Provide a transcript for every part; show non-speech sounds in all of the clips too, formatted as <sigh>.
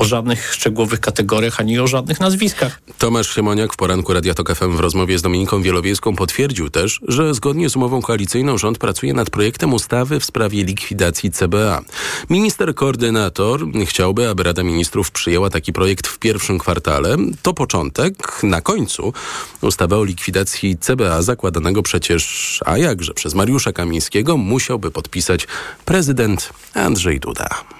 o żadnych szczegółowych kategoriach, ani o żadnych nazwiskach. Tomasz Siemoniak w poranku Radia Tok FM w rozmowie z Dominiką Wielowiejską potwierdził też, że zgodnie z umową koalicyjną rząd pracuje nad projektem ustawy w sprawie likwidacji CBA. Minister koordynator chciałby, aby Rada Ministrów przyjęła taki projekt w pierwszym kwartale. To początek. Na końcu ustawa o likwidacji CBA zakładanego przecież, a jakże przez Mariusza Kamińskiego musiałby podpisać prezydent Andrzej Duda.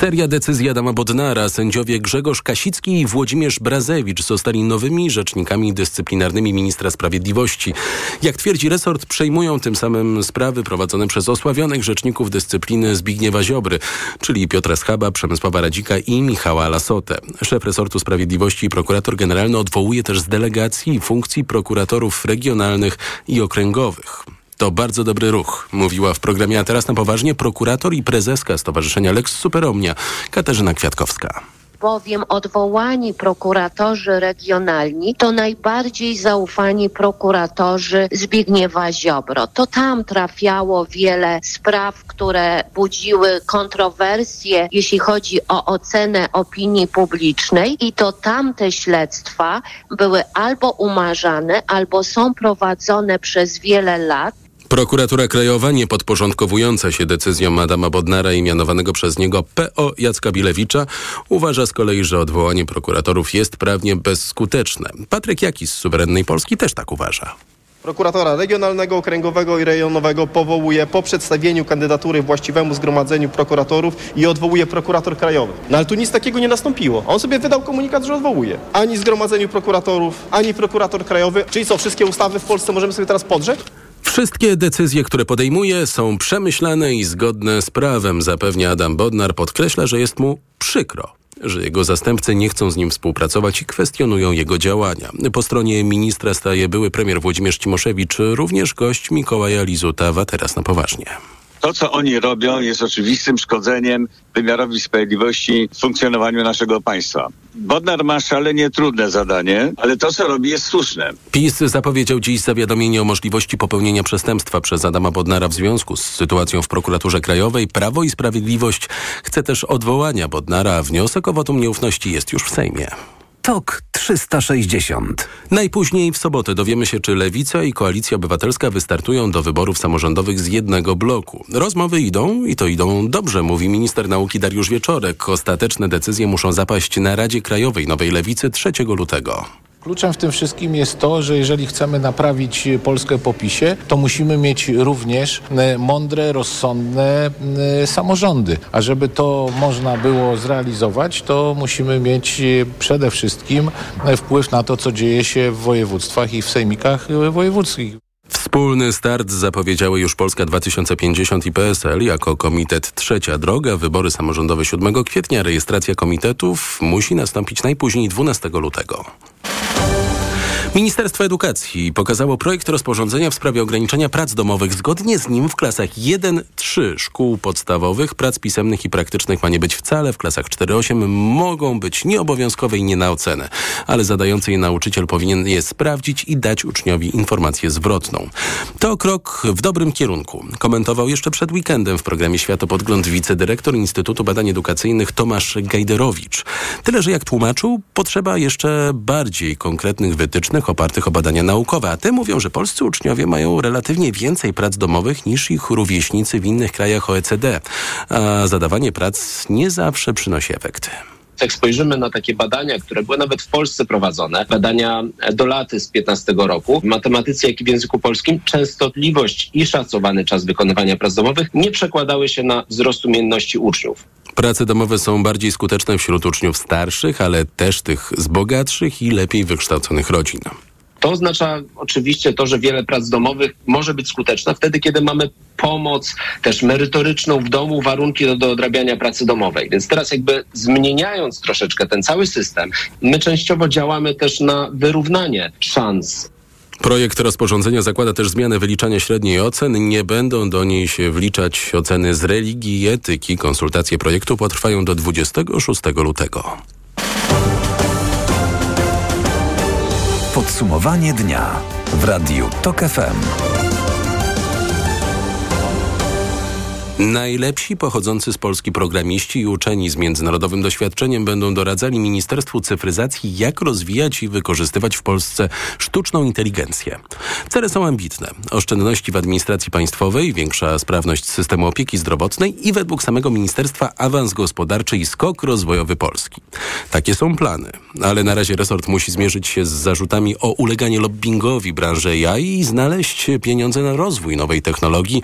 Seria decyzji Adama Bodnara, sędziowie Grzegorz Kasicki i Włodzimierz Brazewicz zostali nowymi rzecznikami dyscyplinarnymi ministra sprawiedliwości. Jak twierdzi resort, przejmują tym samym sprawy prowadzone przez osławionych rzeczników dyscypliny Zbigniewa Ziobry, czyli Piotra Schaba, Przemysława Radzika i Michała Lasotę. Szef resortu sprawiedliwości i prokurator generalny odwołuje też z delegacji funkcji prokuratorów regionalnych i okręgowych. To bardzo dobry ruch, mówiła w programie A teraz na poważnie prokurator i prezeska Stowarzyszenia Lex Superomnia Katarzyna Kwiatkowska bowiem odwołani prokuratorzy regionalni to najbardziej zaufani prokuratorzy Zbigniewa Ziobro. To tam trafiało wiele spraw, które budziły kontrowersje, jeśli chodzi o ocenę opinii publicznej i to tam te śledztwa były albo umarzane, albo są prowadzone przez wiele lat Prokuratura Krajowa, nie podporządkowująca się decyzjom Adama Bodnara i mianowanego przez niego PO Jacka Bilewicza, uważa z kolei, że odwołanie prokuratorów jest prawnie bezskuteczne. Patryk Jakis z Suwerennej Polski też tak uważa. Prokuratora regionalnego, okręgowego i rejonowego powołuje po przedstawieniu kandydatury właściwemu zgromadzeniu prokuratorów i odwołuje prokurator krajowy. No ale tu nic takiego nie nastąpiło. On sobie wydał komunikat, że odwołuje. Ani zgromadzeniu prokuratorów, ani prokurator krajowy. Czyli co, wszystkie ustawy w Polsce możemy sobie teraz podrzeć? Wszystkie decyzje, które podejmuje, są przemyślane i zgodne z prawem, zapewnia Adam Bodnar. Podkreśla, że jest mu przykro, że jego zastępcy nie chcą z nim współpracować i kwestionują jego działania. Po stronie ministra staje były premier Włodzimierz Cimoszewicz, również gość Mikołaja Lizuta, teraz na poważnie. To, co oni robią, jest oczywistym szkodzeniem wymiarowi sprawiedliwości w funkcjonowaniu naszego państwa. Bodnar ma szalenie trudne zadanie, ale to, co robi, jest słuszne. PiS zapowiedział dziś zawiadomienie o możliwości popełnienia przestępstwa przez Adama Bodnara w związku z sytuacją w prokuraturze krajowej. Prawo i Sprawiedliwość chce też odwołania Bodnara, wniosek o wotum nieufności jest już w Sejmie. TOK 360. Najpóźniej w sobotę dowiemy się, czy Lewica i Koalicja Obywatelska wystartują do wyborów samorządowych z jednego bloku. Rozmowy idą i to idą dobrze, mówi minister nauki Dariusz Wieczorek. Ostateczne decyzje muszą zapaść na Radzie Krajowej Nowej Lewicy 3 lutego. Kluczem w tym wszystkim jest to, że jeżeli chcemy naprawić Polskę po PiSie, to musimy mieć również e, mądre, rozsądne e, samorządy. A żeby to można było zrealizować, to musimy mieć e, przede wszystkim wpływ na to, co dzieje się w województwach i w sejmikach wojewódzkich. Wspólny start zapowiedziały już Polska 2050 i PSL jako komitet Trzecia Droga. Wybory samorządowe 7 kwietnia. Rejestracja komitetów musi nastąpić najpóźniej 12 lutego. Thank you. Ministerstwo Edukacji pokazało projekt rozporządzenia w sprawie ograniczenia prac domowych. Zgodnie z nim w klasach 1-3 szkół podstawowych prac pisemnych i praktycznych ma nie być wcale. W klasach 4-8 mogą być nieobowiązkowe i nie na ocenę, ale zadający je nauczyciel powinien je sprawdzić i dać uczniowi informację zwrotną. To krok w dobrym kierunku. Komentował jeszcze przed weekendem w programie Światopodgląd wicedyrektor Instytutu Badań Edukacyjnych Tomasz Gajderowicz. Tyle, że jak tłumaczył, potrzeba jeszcze bardziej konkretnych wytycznych opartych o badania naukowe, a te mówią, że polscy uczniowie mają relatywnie więcej prac domowych niż ich rówieśnicy w innych krajach OECD, a zadawanie prac nie zawsze przynosi efekty jak spojrzymy na takie badania, które były nawet w Polsce prowadzone, badania do laty z 15 roku, w matematyce, jak i w języku polskim, częstotliwość i szacowany czas wykonywania prac domowych nie przekładały się na wzrost umiejętności uczniów. Prace domowe są bardziej skuteczne wśród uczniów starszych, ale też tych z bogatszych i lepiej wykształconych rodzin. To oznacza oczywiście to, że wiele prac domowych może być skuteczna wtedy, kiedy mamy pomoc też merytoryczną w domu, warunki do, do odrabiania pracy domowej. Więc teraz jakby zmieniając troszeczkę ten cały system, my częściowo działamy też na wyrównanie szans Projekt rozporządzenia zakłada też zmianę wyliczania średniej ocen. Nie będą do niej się wliczać oceny z religii i etyki. Konsultacje projektu potrwają do 26 lutego. Podsumowanie dnia w Radiu TOK FM. Najlepsi pochodzący z Polski programiści i uczeni z międzynarodowym doświadczeniem będą doradzali Ministerstwu Cyfryzacji, jak rozwijać i wykorzystywać w Polsce sztuczną inteligencję. Cele są ambitne. Oszczędności w administracji państwowej, większa sprawność systemu opieki zdrowotnej i według samego ministerstwa awans gospodarczy i skok rozwojowy Polski. Takie są plany, ale na razie resort musi zmierzyć się z zarzutami o uleganie lobbingowi branży AI i znaleźć pieniądze na rozwój nowej technologii,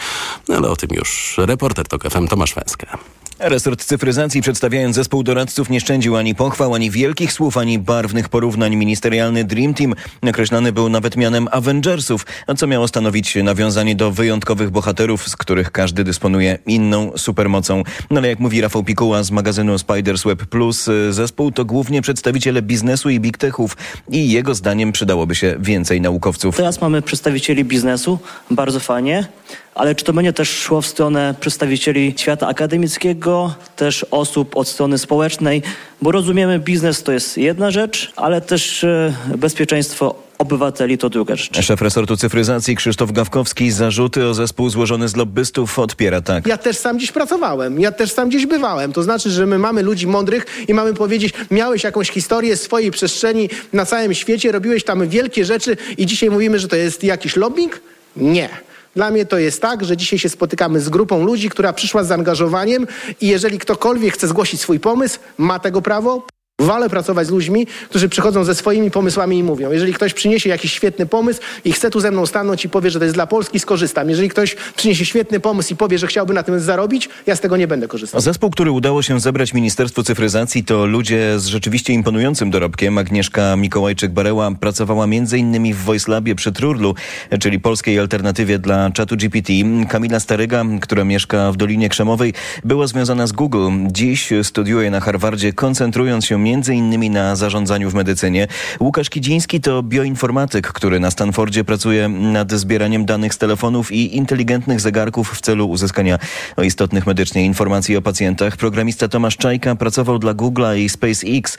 ale o tym już reporter TOK FM Tomasz Węska. Resort cyfryzacji przedstawiając zespół doradców nie szczędził ani pochwał, ani wielkich słów, ani barwnych porównań. Ministerialny Dream Team nakreślany był nawet mianem Avengersów, co miało stanowić nawiązanie do wyjątkowych bohaterów, z których każdy dysponuje inną supermocą. No ale jak mówi Rafał Pikuła z magazynu Spiders Web Plus, zespół to głównie przedstawiciele biznesu i big techów i jego zdaniem przydałoby się więcej naukowców. Teraz mamy przedstawicieli biznesu, bardzo fajnie ale czy to będzie też szło w stronę przedstawicieli świata akademickiego, też osób od strony społecznej, bo rozumiemy, biznes to jest jedna rzecz, ale też e, bezpieczeństwo obywateli to druga rzecz. Szef resortu cyfryzacji Krzysztof Gawkowski zarzuty o zespół złożony z lobbystów odpiera tak. Ja też sam gdzieś pracowałem, ja też sam gdzieś bywałem. To znaczy, że my mamy ludzi mądrych i mamy powiedzieć, miałeś jakąś historię swojej przestrzeni na całym świecie, robiłeś tam wielkie rzeczy i dzisiaj mówimy, że to jest jakiś lobbying? Nie. Dla mnie to jest tak, że dzisiaj się spotykamy z grupą ludzi, która przyszła z zaangażowaniem i jeżeli ktokolwiek chce zgłosić swój pomysł, ma tego prawo. Wolę pracować z ludźmi, którzy przychodzą ze swoimi pomysłami i mówią. Jeżeli ktoś przyniesie jakiś świetny pomysł i chce tu ze mną stanąć i powie, że to jest dla Polski, skorzystam. Jeżeli ktoś przyniesie świetny pomysł i powie, że chciałby na tym zarobić, ja z tego nie będę korzystał. Zespół, który udało się zebrać Ministerstwu Cyfryzacji to ludzie z rzeczywiście imponującym dorobkiem. Agnieszka Mikołajczyk-Bareła pracowała m.in. w VoiceLabie przy Trurlu, czyli polskiej alternatywie dla czatu GPT. Kamila Staryga, która mieszka w Dolinie Krzemowej, była związana z Google. Dziś studiuje na Harvardzie, koncentrując się innymi na zarządzaniu w medycynie. Łukasz Kidziński to bioinformatyk, który na Stanfordzie pracuje nad zbieraniem danych z telefonów i inteligentnych zegarków w celu uzyskania istotnych medycznie informacji o pacjentach. Programista Tomasz Czajka pracował dla Google'a i SpaceX.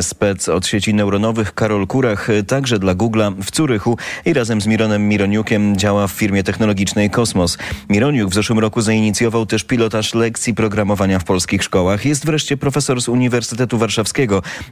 Spec od sieci neuronowych Karol Kurach także dla Google'a w Curychu i razem z Mironem Mironiukiem działa w firmie technologicznej Kosmos. Mironiuk w zeszłym roku zainicjował też pilotaż lekcji programowania w polskich szkołach. Jest wreszcie profesor z Uniwersytetu Warszawskiego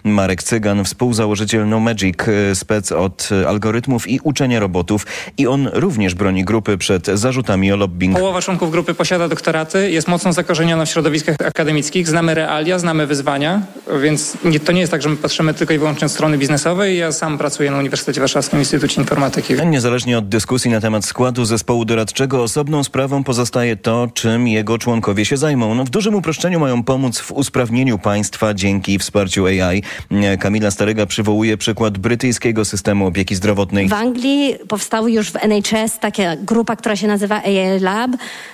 Marek Cygan, współzałożyciel No Magic, e, spec od algorytmów i uczenia robotów i on również broni grupy przed zarzutami o lobbying. Połowa członków grupy posiada doktoraty, jest mocno zakorzeniona w środowiskach akademickich, znamy realia, znamy wyzwania, więc nie, to nie jest tak, że my patrzymy tylko i wyłącznie od strony biznesowej. Ja sam pracuję na Uniwersytecie Warszawskim Instytucie Informatyki. Niezależnie od dyskusji na temat składu zespołu doradczego, osobną sprawą pozostaje to, czym jego członkowie się zajmą. No, w dużym uproszczeniu mają pomóc w usprawnieniu państwa dzięki wsparciu AI. Kamila Staryga przywołuje przykład brytyjskiego systemu opieki zdrowotnej. W Anglii powstały już w NHS taka grupa, która się nazywa AI Lab.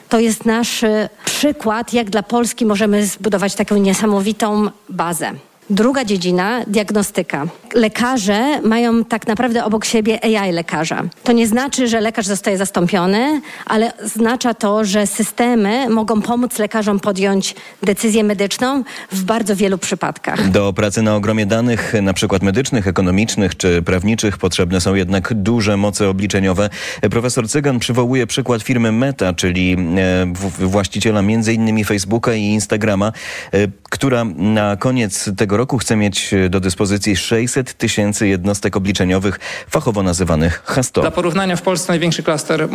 To jest nasz przykład, jak dla Polski możemy zbudować taką niesamowitą bazę. Druga dziedzina, diagnostyka. Lekarze mają tak naprawdę obok siebie AI lekarza. To nie znaczy, że lekarz zostaje zastąpiony, ale oznacza to, że systemy mogą pomóc lekarzom podjąć decyzję medyczną w bardzo wielu przypadkach. Do pracy na ogromie danych, na przykład medycznych, ekonomicznych czy prawniczych, potrzebne są jednak duże moce obliczeniowe. Profesor Cygan przywołuje przykład firmy Meta, czyli właściciela m.in. Facebooka i Instagrama, która na koniec tego roku chce mieć do dyspozycji 600 tysięcy jednostek obliczeniowych, fachowo nazywanych H100. Dla porównania w Polsce największy klaster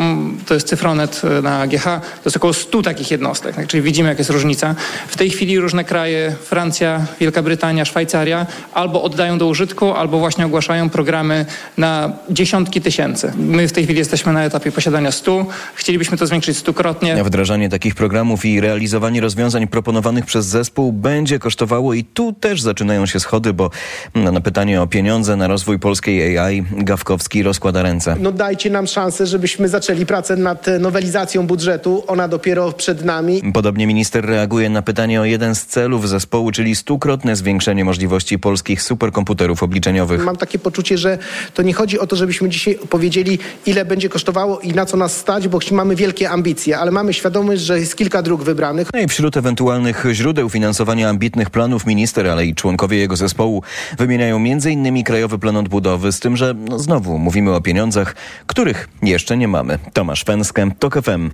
to jest Cyfronet na GH, to jest około 100 takich jednostek, tak, czyli widzimy jak jest różnica. W tej chwili różne kraje, Francja, Wielka Brytania, Szwajcaria albo oddają do użytku, albo właśnie ogłaszają programy na dziesiątki tysięcy. My w tej chwili jesteśmy na etapie posiadania 100, chcielibyśmy to zwiększyć stukrotnie. Wdrażanie takich programów i realizowanie rozwiązań proponowanych przez zespół będzie kosztowało i tu też zaczynają się schody, bo na pytanie o pieniądze na rozwój polskiej AI Gawkowski rozkłada ręce. No dajcie nam szansę, żebyśmy zaczęli pracę nad nowelizacją budżetu. Ona dopiero przed nami. Podobnie minister reaguje na pytanie o jeden z celów zespołu, czyli stukrotne zwiększenie możliwości polskich superkomputerów obliczeniowych. Mam takie poczucie, że to nie chodzi o to, żebyśmy dzisiaj powiedzieli, ile będzie kosztowało i na co nas stać, bo mamy wielkie ambicje, ale mamy świadomość, że jest kilka dróg wybranych. No i wśród ewentualnych źródeł finansowania ambitnych planów minister, ale i Członkowie jego zespołu wymieniają m.in. Krajowy Plan Odbudowy, z tym, że no znowu mówimy o pieniądzach, których jeszcze nie mamy. Tomasz Fenskę, TOK FM.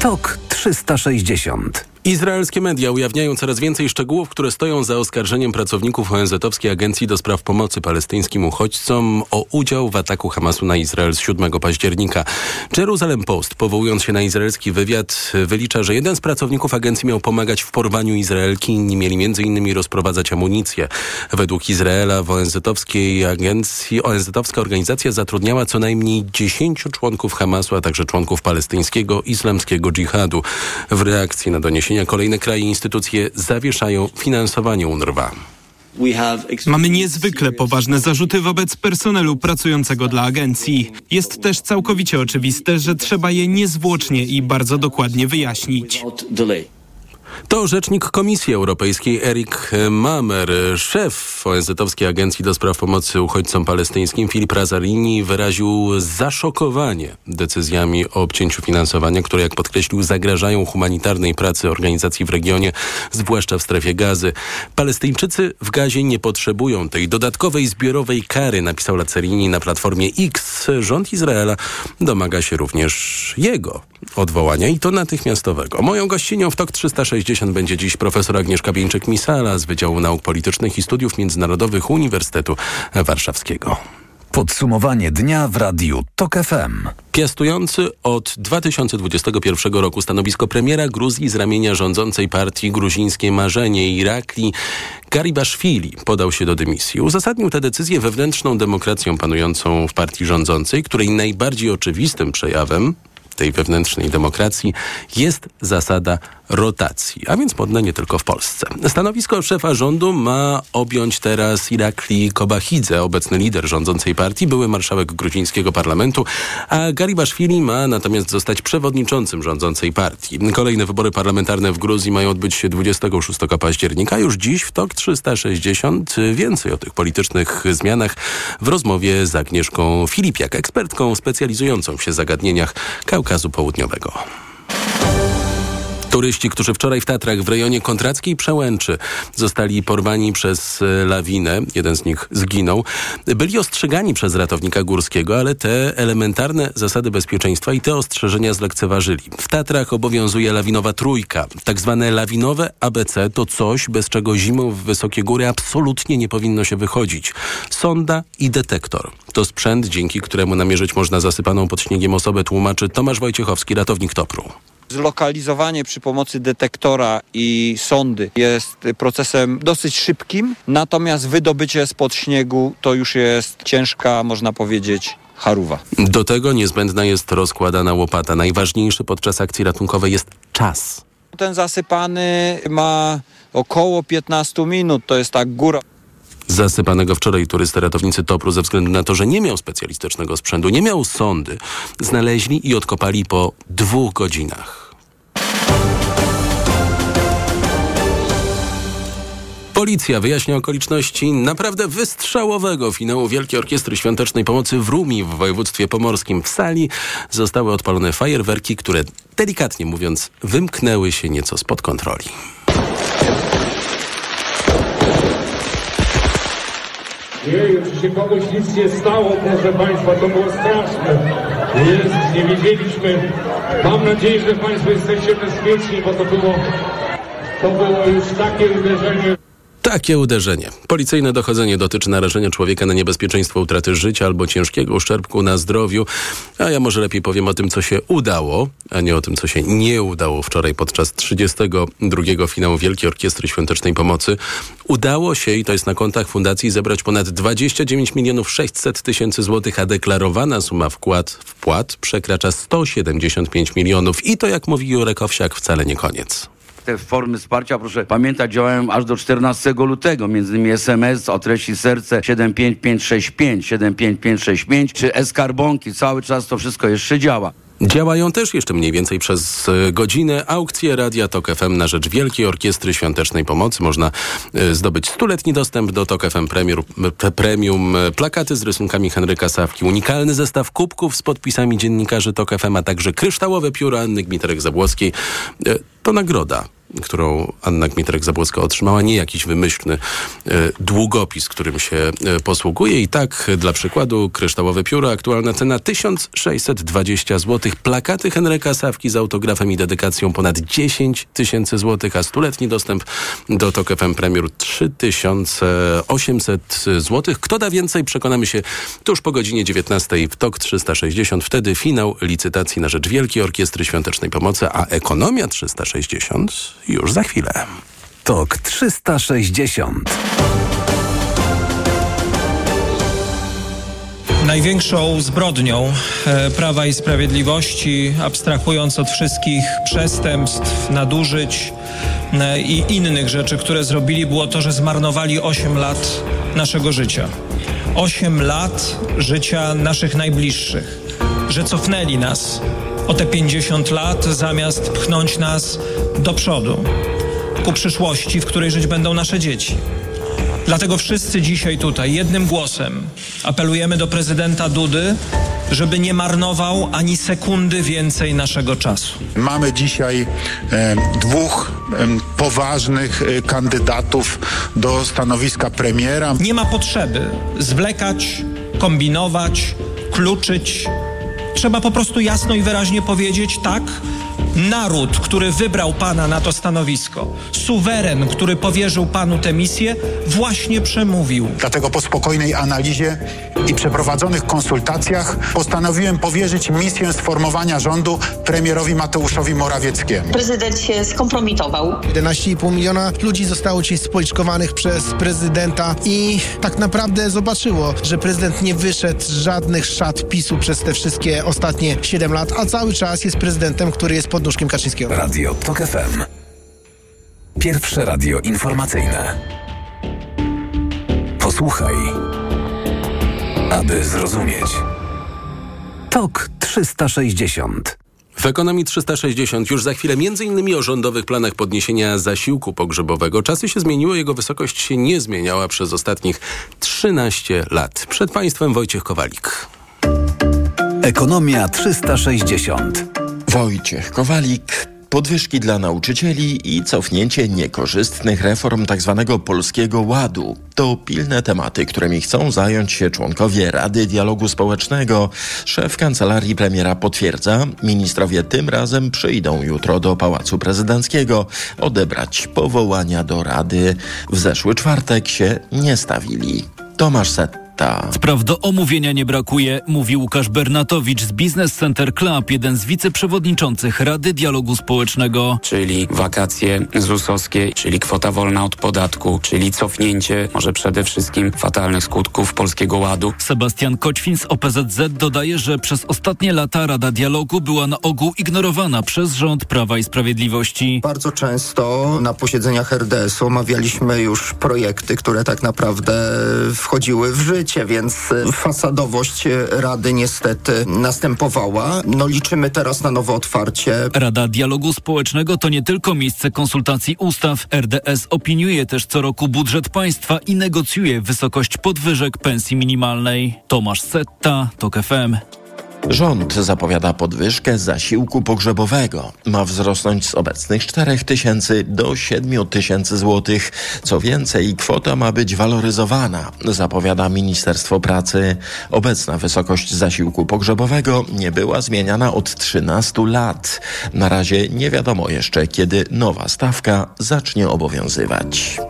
TOK 360 Izraelskie media ujawniają coraz więcej szczegółów, które stoją za oskarżeniem pracowników ONZ-owskiej Agencji do Spraw Pomocy Palestyńskim Uchodźcom o udział w ataku Hamasu na Izrael z 7 października. Jerusalem Post, powołując się na izraelski wywiad, wylicza, że jeden z pracowników agencji miał pomagać w porwaniu Izraelki, inni mieli m.in. rozprowadzać amunicję. Według Izraela w ONZ-owskiej agencji, ONZ-owska organizacja zatrudniała co najmniej 10 członków Hamasu, a także członków palestyńskiego islamskiego dżihadu. W reakcji na doniesienia kolejne kraje i instytucje zawieszają finansowanie UNRWA. Mamy niezwykle poważne zarzuty wobec personelu pracującego dla agencji. Jest też całkowicie oczywiste, że trzeba je niezwłocznie i bardzo dokładnie wyjaśnić. To rzecznik Komisji Europejskiej Erik Mamer, szef ONZ-owskiej Agencji do Spraw Pomocy Uchodźcom Palestyńskim Filip Razarini wyraził zaszokowanie decyzjami o obcięciu finansowania, które jak podkreślił zagrażają humanitarnej pracy organizacji w regionie, zwłaszcza w strefie gazy. Palestyńczycy w gazie nie potrzebują tej dodatkowej zbiorowej kary, napisał Lacerini na platformie X. Rząd Izraela domaga się również jego odwołania i to natychmiastowego. Moją gościnią w TOK 360 będzie dziś profesor Agnieszka Bieńczyk-Misala z Wydziału Nauk Politycznych i Studiów Międzynarodowych Uniwersytetu Warszawskiego. Podsumowanie dnia w radiu TOK FM. Piastujący od 2021 roku stanowisko premiera Gruzji z ramienia rządzącej partii gruzińskie Marzenie Irakli Garibaszwili podał się do dymisji. Uzasadnił tę decyzję wewnętrzną demokracją panującą w partii rządzącej, której najbardziej oczywistym przejawem tej wewnętrznej demokracji jest zasada rotacji, a więc modne nie tylko w Polsce. Stanowisko szefa rządu ma objąć teraz Irakli Kobachidze, obecny lider rządzącej partii, były marszałek gruzińskiego parlamentu, a Garibaszwili ma natomiast zostać przewodniczącym rządzącej partii. Kolejne wybory parlamentarne w Gruzji mają odbyć się 26 października. Już dziś w TOK 360 więcej o tych politycznych zmianach w rozmowie z Agnieszką Filipiak, ekspertką specjalizującą się w zagadnieniach Kaukazu Południowego. Turyści, którzy wczoraj w Tatrach w rejonie Kontrackiej Przełęczy zostali porwani przez e, lawinę, jeden z nich zginął, byli ostrzegani przez ratownika górskiego, ale te elementarne zasady bezpieczeństwa i te ostrzeżenia zlekceważyli. W Tatrach obowiązuje lawinowa trójka. Tak zwane lawinowe ABC to coś, bez czego zimą w wysokie góry absolutnie nie powinno się wychodzić. Sonda i detektor. To sprzęt, dzięki któremu namierzyć można zasypaną pod śniegiem osobę, tłumaczy Tomasz Wojciechowski, ratownik Topru. Zlokalizowanie przy pomocy detektora i sondy jest procesem dosyć szybkim, natomiast wydobycie spod śniegu to już jest ciężka, można powiedzieć, haruwa. Do tego niezbędna jest rozkładana łopata. Najważniejszy podczas akcji ratunkowej jest czas. Ten zasypany ma około 15 minut, to jest tak góra. Zasypanego wczoraj turystę ratownicy Topru ze względu na to, że nie miał specjalistycznego sprzętu, nie miał sondy, znaleźli i odkopali po dwóch godzinach. Policja wyjaśnia okoliczności naprawdę wystrzałowego finału Wielkiej Orkiestry Świątecznej Pomocy w Rumi w województwie pomorskim. W sali zostały odpalone fajerwerki, które delikatnie mówiąc wymknęły się nieco spod kontroli. Jeju, czy się komuś nic nie stało, proszę Państwa, to było straszne. Jezus, nie wiedzieliśmy. Mam nadzieję, że Państwo jesteście bezpieczni, bo to było, to było już takie uderzenie. Takie uderzenie. Policyjne dochodzenie dotyczy narażenia człowieka na niebezpieczeństwo utraty życia albo ciężkiego uszczerbku na zdrowiu. A ja może lepiej powiem o tym, co się udało, a nie o tym, co się nie udało wczoraj podczas 32. finału Wielkiej Orkiestry Świątecznej Pomocy. Udało się, i to jest na kontach fundacji, zebrać ponad 29 milionów 600 tysięcy złotych, a deklarowana suma wkład, wpłat przekracza 175 milionów. I to, jak mówi Jurek Owsiak, wcale nie koniec te formy wsparcia, proszę pamiętać, działają aż do 14 lutego. Między innymi SMS o treści serce 75565, 75565 czy e-skarbonki. Cały czas to wszystko jeszcze działa. Działają też jeszcze mniej więcej przez godzinę aukcje Radia Tok FM na rzecz Wielkiej Orkiestry Świątecznej Pomocy. Można zdobyć stuletni dostęp do Tok FM Premium, Premium, plakaty z rysunkami Henryka Sawki, unikalny zestaw kubków z podpisami dziennikarzy Tok FM, a także kryształowe pióro Anny Gmiterek-Zabłockiej. To nagroda którą Anna Gmitrek-Zabłocka otrzymała, nie jakiś wymyślny e, długopis, którym się e, posługuje. I tak dla przykładu kryształowe pióro, aktualna cena 1620 zł. Plakaty Henryka Sawki z autografem i dedykacją ponad 10 tysięcy złotych, a stuletni dostęp do TOK FM Premier 3800 zł. Kto da więcej? Przekonamy się tuż po godzinie 19 w TOK 360. Wtedy finał licytacji na rzecz Wielkiej Orkiestry Świątecznej Pomocy, a Ekonomia 360 już za chwilę. TOK 360 Największą zbrodnią e, Prawa i Sprawiedliwości, abstrahując od wszystkich przestępstw, nadużyć e, i innych rzeczy, które zrobili, było to, że zmarnowali 8 lat naszego życia. 8 lat życia naszych najbliższych, że cofnęli nas o te 50 lat, zamiast pchnąć nas do przodu, ku przyszłości, w której żyć będą nasze dzieci. Dlatego wszyscy dzisiaj tutaj jednym głosem apelujemy do prezydenta Dudy, żeby nie marnował ani sekundy więcej naszego czasu. Mamy dzisiaj e, dwóch e, poważnych e, kandydatów do stanowiska premiera. Nie ma potrzeby zwlekać, kombinować, kluczyć. Trzeba po prostu jasno i wyraźnie powiedzieć tak. Naród, który wybrał pana na to stanowisko, suweren, który powierzył panu tę misję, właśnie przemówił. Dlatego po spokojnej analizie i przeprowadzonych konsultacjach postanowiłem powierzyć misję sformowania rządu premierowi Mateuszowi Morawieckiemu. Prezydent się skompromitował. 11,5 miliona ludzi zostało dzisiaj spoliczkowanych przez prezydenta i tak naprawdę zobaczyło, że prezydent nie wyszedł z żadnych szat PiSu przez te wszystkie ostatnie 7 lat, a cały czas jest prezydentem, który jest pod Kaczyńskiego. Radio TOK FM. Pierwsze radio informacyjne. Posłuchaj, aby zrozumieć. TOK 360. W ekonomii 360 już za chwilę między innymi o rządowych planach podniesienia zasiłku pogrzebowego. Czasy się zmieniły, jego wysokość się nie zmieniała przez ostatnich 13 lat. Przed Państwem Wojciech Kowalik. Ekonomia 360. Wojciech Kowalik. Podwyżki dla nauczycieli i cofnięcie niekorzystnych reform tzw. Tak Polskiego Ładu to pilne tematy, którymi chcą zająć się członkowie Rady Dialogu Społecznego. Szef kancelarii premiera potwierdza, ministrowie tym razem przyjdą jutro do Pałacu Prezydenckiego odebrać powołania do Rady. W zeszły czwartek się nie stawili. Tomasz Set Spraw do omówienia nie brakuje, mówi Łukasz Bernatowicz z Business Center Club, jeden z wiceprzewodniczących Rady Dialogu Społecznego. Czyli wakacje ZUS-owskie, czyli kwota wolna od podatku, czyli cofnięcie może przede wszystkim fatalnych skutków Polskiego Ładu. Sebastian Koćwin z OPZZ dodaje, że przez ostatnie lata Rada Dialogu była na ogół ignorowana przez rząd Prawa i Sprawiedliwości. Bardzo często na posiedzeniach RDS-u omawialiśmy już projekty, które tak naprawdę wchodziły w życie więc y, fasadowość y, Rady niestety następowała. No liczymy teraz na nowe otwarcie. Rada Dialogu Społecznego to nie tylko miejsce konsultacji ustaw. RDS opiniuje też co roku budżet państwa i negocjuje wysokość podwyżek pensji minimalnej. Tomasz Setta, TOK FM. Rząd zapowiada podwyżkę zasiłku pogrzebowego. Ma wzrosnąć z obecnych 4 tysięcy do 7 tysięcy złotych. Co więcej, kwota ma być waloryzowana, zapowiada Ministerstwo Pracy. Obecna wysokość zasiłku pogrzebowego nie była zmieniana od 13 lat. Na razie nie wiadomo jeszcze, kiedy nowa stawka zacznie obowiązywać.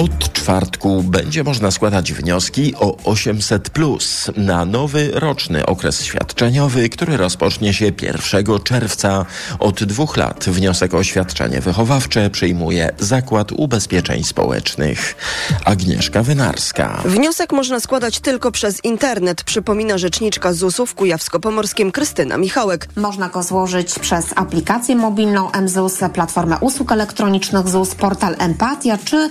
Od czwartku będzie można składać wnioski o 800 plus na nowy roczny okres świadczeniowy, który rozpocznie się 1 czerwca. Od dwóch lat wniosek o świadczenie wychowawcze przyjmuje Zakład Ubezpieczeń Społecznych. Agnieszka Wynarska. Wniosek można składać tylko przez internet, przypomina rzeczniczka ZUS-u w Kujawsko-Pomorskim Krystyna Michałek. Można go złożyć przez aplikację mobilną MZUS, platformę usług elektronicznych ZUS, portal Empatia czy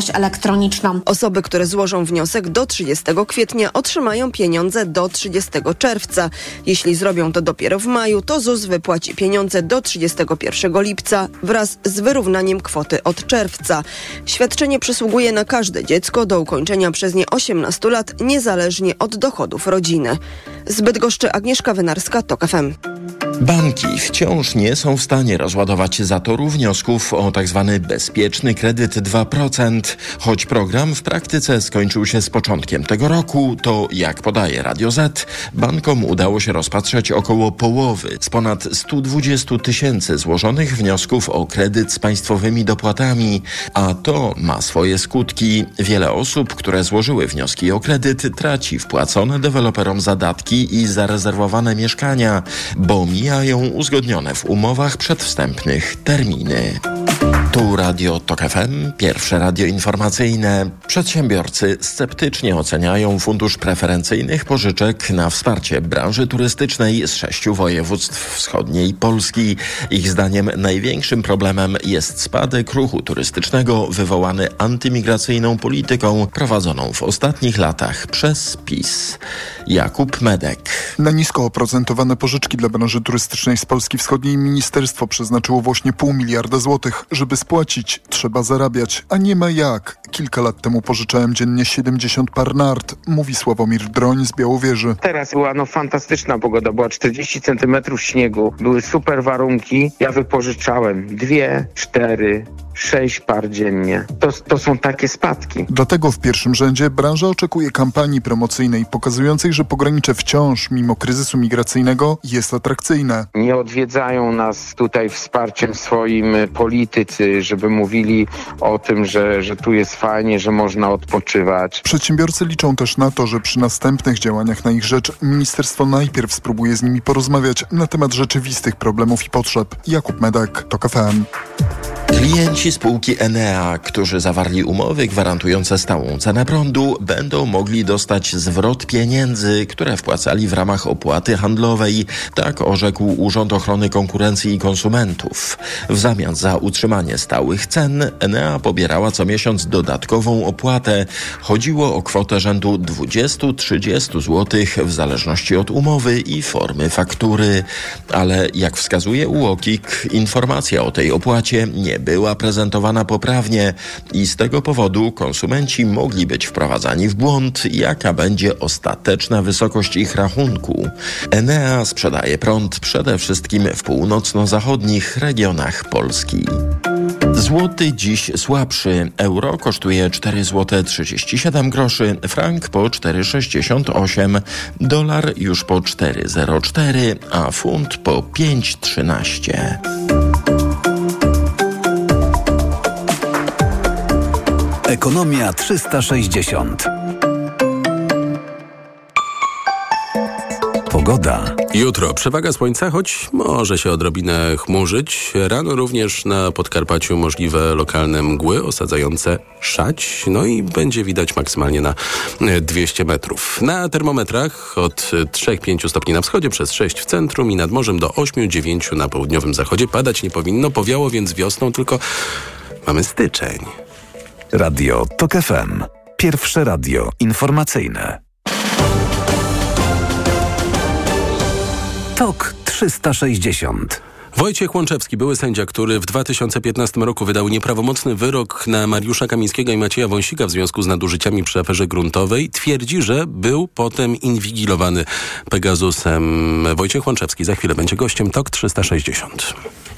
bankowość elektroniczną. Osoby, które złożą wniosek do 30 kwietnia otrzymają pieniądze do 30 czerwca. Jeśli zrobią to dopiero w maju, to ZUS wypłaci pieniądze do 31 lipca wraz z wyrównaniem kwoty od czerwca. Świadczenie przysługuje na każde dziecko do ukończenia przez nie 18 lat, niezależnie od dochodów rodziny. Goszczy Agnieszka Wynarska, TOK FM. Banki wciąż nie są w stanie rozładować zatoru wniosków o tzw. Tak bezpieczny kredyt 2%. Choć program w praktyce skończył się z początkiem tego roku, to jak podaje Radio Z, bankom udało się rozpatrzeć około połowy z ponad 120 tysięcy złożonych wniosków o kredyt z państwowymi dopłatami, a to ma swoje skutki. Wiele osób, które złożyły wnioski o kredyt, traci wpłacone deweloperom zadatki i zarezerwowane mieszkania, bo mija mijają uzgodnione w umowach przedwstępnych terminy. Tu Radio TOK FM, pierwsze radio informacyjne. Przedsiębiorcy sceptycznie oceniają fundusz preferencyjnych pożyczek na wsparcie branży turystycznej z sześciu województw wschodniej Polski. Ich zdaniem największym problemem jest spadek ruchu turystycznego wywołany antymigracyjną polityką prowadzoną w ostatnich latach przez PiS. Jakub Medek. Na nisko oprocentowane pożyczki dla branży turystycznej z Polski Wschodniej ministerstwo przeznaczyło właśnie pół miliarda złotych, żeby spłacić, trzeba zarabiać, a nie ma jak. Kilka lat temu pożyczałem dziennie 70 par nart, mówi Sławomir Droń z Białowieży. Teraz była no fantastyczna pogoda, była 40 centymetrów śniegu, były super warunki. Ja wypożyczałem dwie, cztery, sześć par dziennie. To, to są takie spadki. Dlatego w pierwszym rzędzie branża oczekuje kampanii promocyjnej pokazującej, że pogranicze wciąż, mimo kryzysu migracyjnego, jest atrakcyjne. Nie odwiedzają nas tutaj wsparciem swoim politycy, żeby mówili o tym, że, że tu jest fajnie, że można odpoczywać. Przedsiębiorcy liczą też na to, że przy następnych działaniach na ich rzecz ministerstwo najpierw spróbuje z nimi porozmawiać na temat rzeczywistych problemów i potrzeb. Jakub Medek, TOK FM. Klienci spółki Enea, którzy zawarli umowy gwarantujące stałą cenę prądu, będą mogli dostać zwrot pieniędzy, które wpłacali w ramach opłaty handlowej. Tak orzekł Urząd Ochrony Konkurencji i Konsumentów. W zamian za utrzymanie stałych cen Enea pobierała co miesiąc dodatkową opłatę. Chodziło o kwotę rzędu 20-30 zł w zależności od umowy i formy faktury. Ale jak wskazuje UOKiK, informacja o tej opłacie nie była prezentowana poprawnie i z tego powodu konsumenci mogli być wprowadzani w błąd, jaka będzie ostateczna wysokość ich rachunku. Enea sprzedaje prąd przede wszystkim w północno-zachodnich regionach Polski. Złoty dziś słabszy. Euro kosztuje 4 zł 37 groszy, frank po 4,68, dolar już po 4,04, a funt po 5,13. Ekonomia 360. Pogoda. Jutro przewaga słońca, choć może się odrobinę chmurzyć. Rano również na Podkarpaciu możliwe lokalne mgły osadzające szać. No i będzie widać maksymalnie na 200 metrów. Na termometrach od 3-5 stopni na wschodzie, przez 6 w centrum i nad morzem do 8-9 na południowym zachodzie. Padać nie powinno, powiało więc wiosną, tylko mamy styczeń. Radio TOK FM. Pierwsze radio informacyjne. TOK 360. Wojciech Łączewski, były sędzia, który w 2015 roku wydał nieprawomocny wyrok na Mariusza Kamińskiego i Macieja Wąsika w związku z nadużyciami przy aferze gruntowej, twierdzi, że był potem inwigilowany Pegasusem. Wojciech Łączewski za chwilę będzie gościem TOK 360.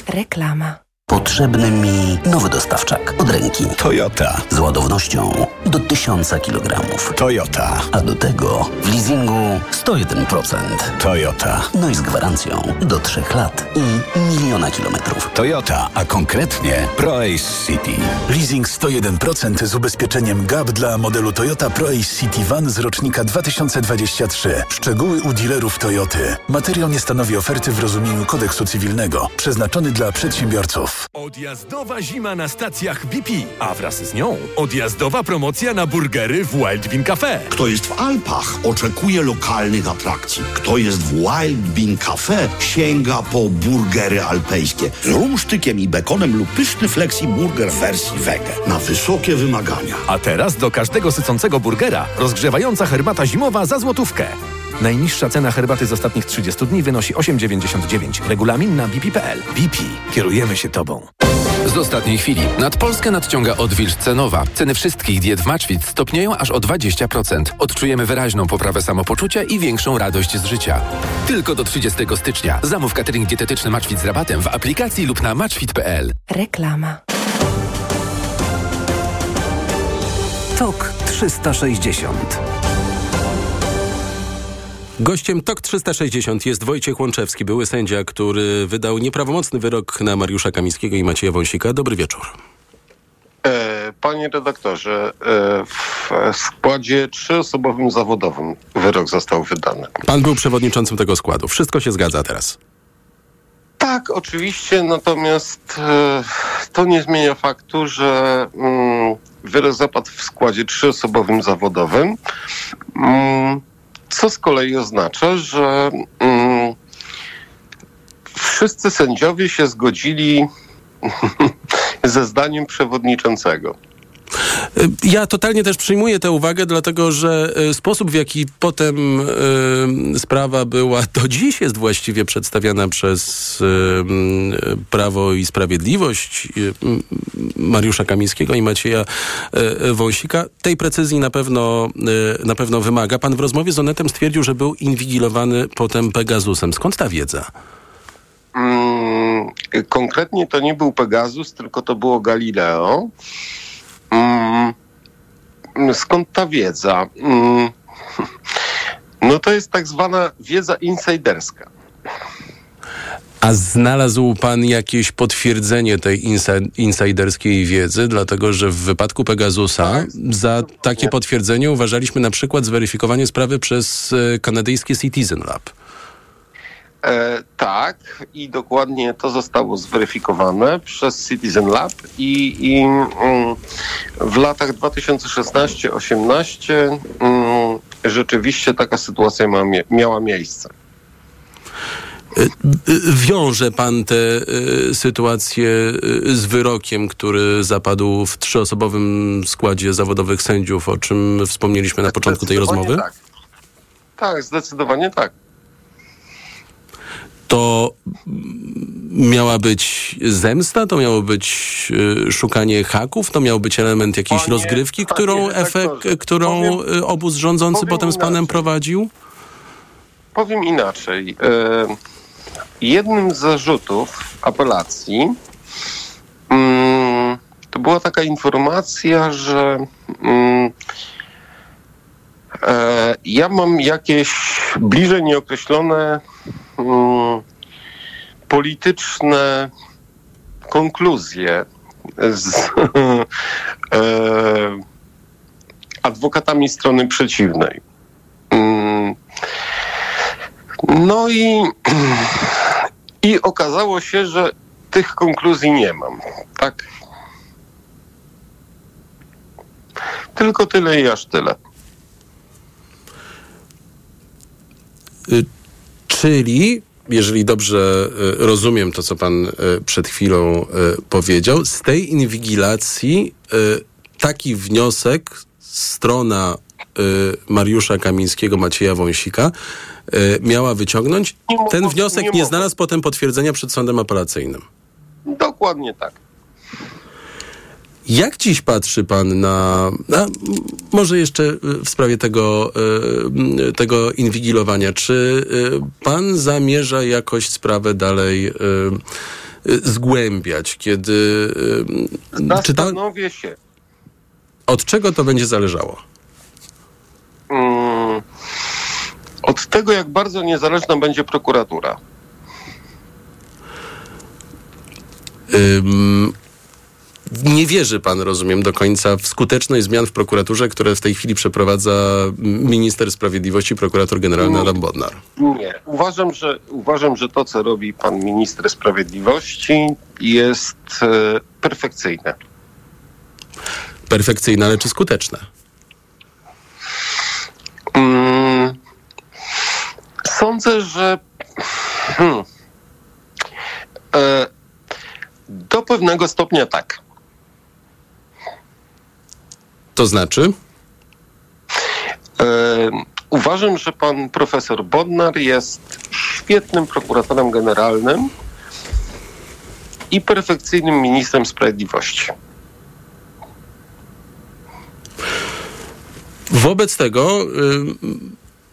Reklama. Potrzebny mi nowy dostawczak od ręki. Toyota. Z ładownością do 1000 kg. Toyota. A do tego w leasingu 101%. Toyota. No i z gwarancją do 3 lat i miliona kilometrów. Toyota, a konkretnie ProAce City. Leasing 101% z ubezpieczeniem GAP dla modelu Toyota ProAce City Van z rocznika 2023. Szczegóły u dealerów Toyoty. Materiał nie stanowi oferty w rozumieniu kodeksu cywilnego. Przeznaczony dla przedsiębiorców. Odjazdowa zima na stacjach BP, a wraz z nią odjazdowa promocja na burgery w Wild Bean Cafe. Kto jest w Alpach, oczekuje lokalnych atrakcji. Kto jest w Wild Bean Cafe, sięga po burgery alpejskie z rumsztykiem i bekonem lub pyszny flexi burger wersji wege. Na wysokie wymagania. A teraz do każdego sycącego burgera rozgrzewająca herbata zimowa za złotówkę. Najniższa cena herbaty z ostatnich 30 dni wynosi 8,99. Regulamin na bp.pl. BP. Kierujemy się Tobą. Z ostatniej chwili. Nad Polskę nadciąga odwilż cenowa. Ceny wszystkich diet w Maczwit stopnieją aż o 20%. Odczujemy wyraźną poprawę samopoczucia i większą radość z życia. Tylko do 30 stycznia. Zamów catering dietetyczny Maczwit z rabatem w aplikacji lub na maczwit.pl. Reklama. TOK 360 Gościem TOK 360 jest Wojciech Łączewski, były sędzia, który wydał nieprawomocny wyrok na Mariusza Kamińskiego i Macieja Wąsika. Dobry wieczór. E, panie redaktorze, e, w składzie trzyosobowym zawodowym wyrok został wydany. Pan był przewodniczącym tego składu. Wszystko się zgadza teraz. Tak, oczywiście, natomiast e, to nie zmienia faktu, że mm, wyrok zapadł w składzie trzyosobowym zawodowym. Co z kolei oznacza, że mm, wszyscy sędziowie się zgodzili <laughs> ze zdaniem przewodniczącego. Ja totalnie też przyjmuję tę uwagę, dlatego że e, sposób, w jaki potem y, sprawa była, do <laughs> dziś jest właściwie przedstawiana przez y, Prawo i Sprawiedliwość Mariusza Kamińskiego i Macieja Wąsika. Tej precyzji na pewno, na pewno wymaga. Pan w rozmowie z Onetem stwierdził, że był inwigilowany potem Pegasusem. Skąd ta wiedza? Mm, konkretnie to nie był Pegasus, tylko to było Galileo. Mm, skąd ta wiedza? Mm, <laughs> no to jest tak zwana wiedza insiderska. A znalazł pan jakieś potwierdzenie tej insiderskiej wiedzy? Dlatego, że w wypadku Pegasusa tak. za takie potwierdzenie uważaliśmy na przykład zweryfikowanie sprawy przez e, kanadyjskie Citizen Lab. E, tak, i dokładnie to zostało zweryfikowane przez Citizen Lab i, i mm, w latach 2016-18 mm, rzeczywiście taka sytuacja ma, miała miejsce. E, e, wiąże pan tę y, sytuację z wyrokiem, który zapadł w trzyosobowym składzie zawodowych sędziów, o czym wspomnieliśmy na początku tej rozmowy? Tak. tak, zdecydowanie tak to miała być zemsta, to miało być y, szukanie haków, to miał być element jakiejś panie, rozgrywki, którą, efekt, którą powiem, y, obóz rządzący potem z panem inaczej. prowadził? Powiem inaczej. Jednym z zarzutów apelacji mm, to była taka informacja, że mm, e, ja mam jakieś bliżej nieokreślone polityczne konkluzje z <laughs> e, adwokatami strony przeciwnej. Mm, no i, <clears throat> i okazało się, że tych konkluzji nie mam. Tak. Tylko tyle i aż tyle. Y Czyli, jeżeli dobrze e, rozumiem to, co pan e, przed chwilą e, powiedział, z tej inwigilacji taki wniosek strona Mariusza Kamińskiego, Macieja Wąsika miała wyciągnąć. Ten wniosek nie, nie znalazł potem potwierdzenia przed sądem apelacyjnym. Dokładnie tak. Jak dziś patrzy pan na, na może jeszcze w sprawie tego, e, tego inwigilowania, czy pan zamierza jakoś sprawę dalej zgłębiać, kiedy... Zastanowię ta... się. Od czego to będzie zależało? Mm, od tego, jak bardzo niezależna będzie prokuratura. Nie wierzy pan, rozumiem, do końca w skuteczność zmian w prokuraturze, które w tej chwili przeprowadza minister sprawiedliwości, prokurator generalny Adam Bodnar. Nie. Uważam, że, uważam, że to, co robi pan minister sprawiedliwości jest e, perfekcyjne. Perfekcyjne, ale czy skuteczne? Mm, sądzę, że hmm, e, do pewnego stopnia tak. To znaczy? E, uważam, że pan profesor Bodnar jest świetnym prokuratorem generalnym i perfekcyjnym ministrem sprawiedliwości. Wobec tego y,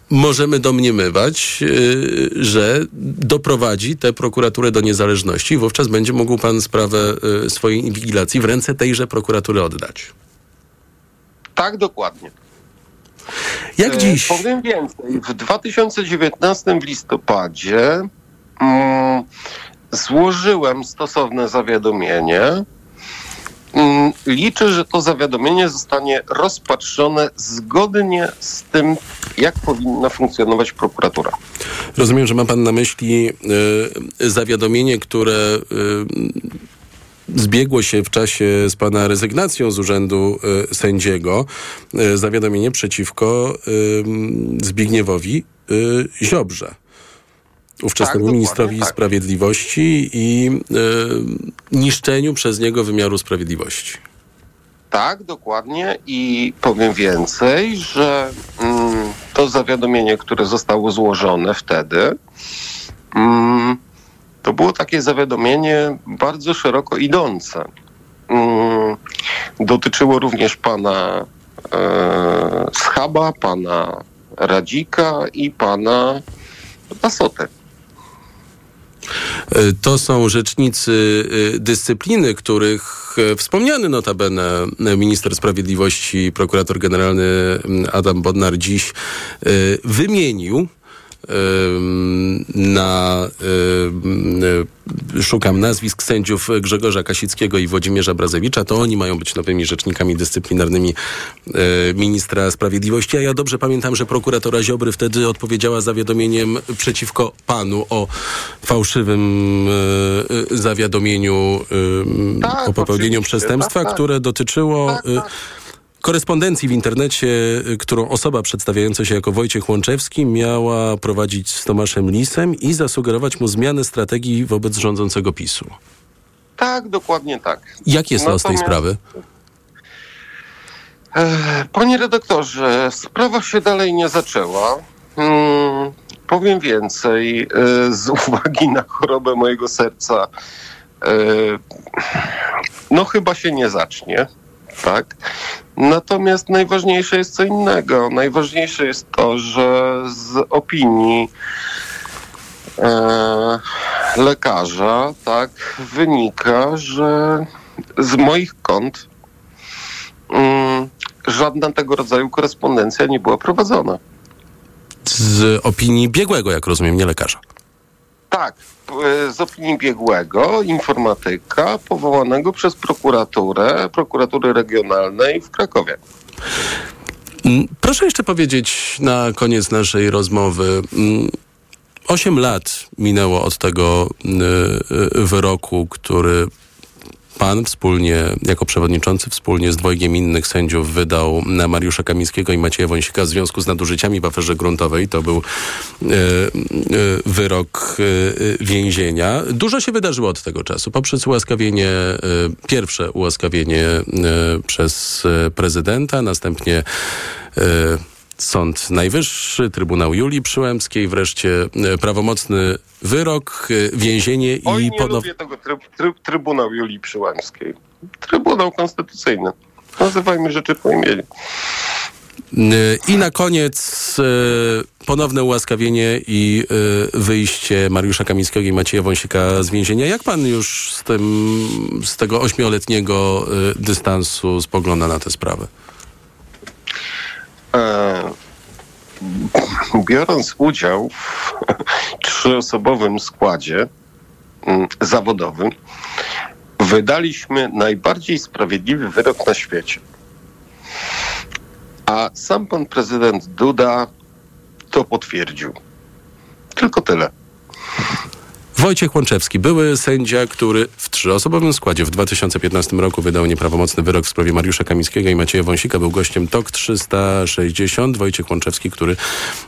możemy domniemywać, y, że doprowadzi tę prokuraturę do niezależności i wówczas będzie mógł pan sprawę y, swojej inwigilacji w ręce tejże prokuratury oddać. Tak, dokładnie. Jak dziś? Powiem więcej. W 2019 w listopadzie mm, złożyłem stosowne zawiadomienie. Mm, liczę, że to zawiadomienie zostanie rozpatrzone zgodnie z tym, jak powinna funkcjonować prokuratura. Rozumiem, że ma pan na myśli y, zawiadomienie, które y, zbiegło się w czasie z pana rezygnacją z urzędu y, sędziego. Y, zawiadomienie przeciwko y, Zbigniewowi Ziobrze ówczesnemu Tak, ministrowi tak. sprawiedliwości i y, niszczeniu przez niego wymiaru sprawiedliwości. Tak, dokładnie i powiem więcej, że mm, to zawiadomienie, które zostało złożone wtedy, mm, to było takie zawiadomienie bardzo szeroko idące. Mm, dotyczyło również pana e, Schaba, pana Radzika i pana Pasoty. Y, To są rzecznicy y, dyscypliny, których wspomniany notabene minister sprawiedliwości, prokurator generalny y, Adam Bodnar dziś wymienił na y, szukam nazwisk sędziów Grzegorza Kasickiego i Włodzimierza Brazewicza, to oni mają być nowymi rzecznikami dyscyplinarnymi y, ministra sprawiedliwości, a ja dobrze pamiętam, że prokuratora Ziobry wtedy odpowiedziała zawiadomieniem przeciwko panu o fałszywym y, zawiadomieniu Tak, o popełnieniu przestępstwa, tak, tak. które dotyczyło y, korespondencji w internecie, y, którą osoba przedstawiająca się jako Wojciech Łączewski miała prowadzić z Tomaszem Lisem i zasugerować mu zmianę strategii wobec rządzącego PiSu. Tak, dokładnie tak. Jak jest los tej Natomiast- sprawy? E, Panie redaktorze, sprawa się dalej nie zaczęła. Hmm, powiem więcej, e, z <laughs> uwagi na chorobę mojego serca, e, no chyba się nie zacznie, tak? Natomiast najważniejsze jest co innego. Najważniejsze jest to, że z opinii e, lekarza, tak, wynika, że z moich kont mm, żadna tego rodzaju korespondencja nie była prowadzona. Z opinii biegłego, jak rozumiem, nie lekarza. Tak, p- z opinii biegłego, informatyka powołanego przez prokuraturę, prokuratury regionalnej w Krakowie. Mm, Proszę jeszcze powiedzieć na koniec naszej rozmowy. mm, Osiem lat minęło od tego y, y, wyroku, który pan wspólnie, jako przewodniczący, wspólnie z dwojgiem innych sędziów wydał na Mariusza Kamińskiego i Macieja Wąsika w związku z nadużyciami w aferze gruntowej. To był y, y, wyrok y, więzienia. Dużo się wydarzyło od tego czasu. Poprzez ułaskawienie, pierwsze ułaskawienie przez prezydenta, następnie Sąd Najwyższy, Trybunał Julii Przyłębskiej, wreszcie y, prawomocny wyrok, y, więzienie Oj, i nie ponownie... lubię tego tryb, tryb, Trybunał Julii Przyłębskiej. Trybunał Konstytucyjny. Nazywajmy rzeczy po imieniu. Y, I na koniec ponowne ułaskawienie i wyjście Mariusza Kamińskiego i Macieja Wąsika z więzienia. Jak pan już z, tym, z tego ośmioletniego dystansu spogląda na tę sprawę? E, biorąc udział w <laughs> trzyosobowym składzie mm, zawodowym, wydaliśmy najbardziej sprawiedliwy wyrok na świecie. A sam pan prezydent Duda to potwierdził. Tylko tyle. Wojciech Łączewski, były sędzia, który w trzyosobowym składzie w 2015 roku wydał nieprawomocny wyrok w sprawie Mariusza Kamińskiego i Macieja Wąsika, był gościem TOK 360. Wojciech Łączewski, który,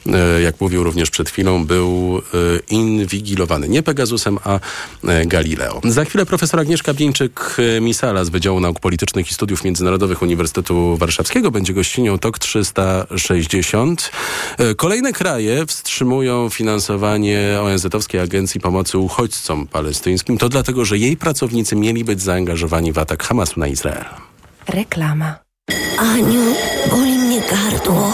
e, jak mówił również przed chwilą, był e, inwigilowany nie Pegasusem, a e, Galileo. Za chwilę profesor Agnieszka Bieńczyk-Misala z Wydziału Nauk Politycznych i Studiów Międzynarodowych Uniwersytetu Warszawskiego będzie gościnią TOK 360. E, Kolejne kraje wstrzymują finansowanie ONZ-owskiej Agencji Pomocy uchodźcom palestyńskim, to dlatego, że jej pracownicy mieli być zaangażowani w atak Hamasu na Izrael. Reklama. Aniu, boli mnie gardło.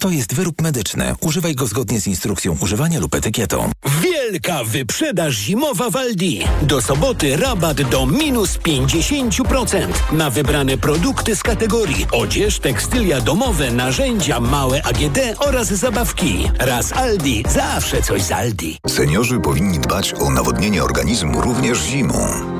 To jest wyrób medyczny. Używaj go zgodnie z instrukcją używania lub etykietą. Wielka wyprzedaż zimowa w Aldi. Do soboty rabat do minus 50% na wybrane produkty z kategorii odzież, tekstylia domowe, narzędzia, małe AGD oraz zabawki. Raz Aldi, zawsze coś z Aldi. Seniorzy powinni dbać o nawodnienie organizmu również zimą.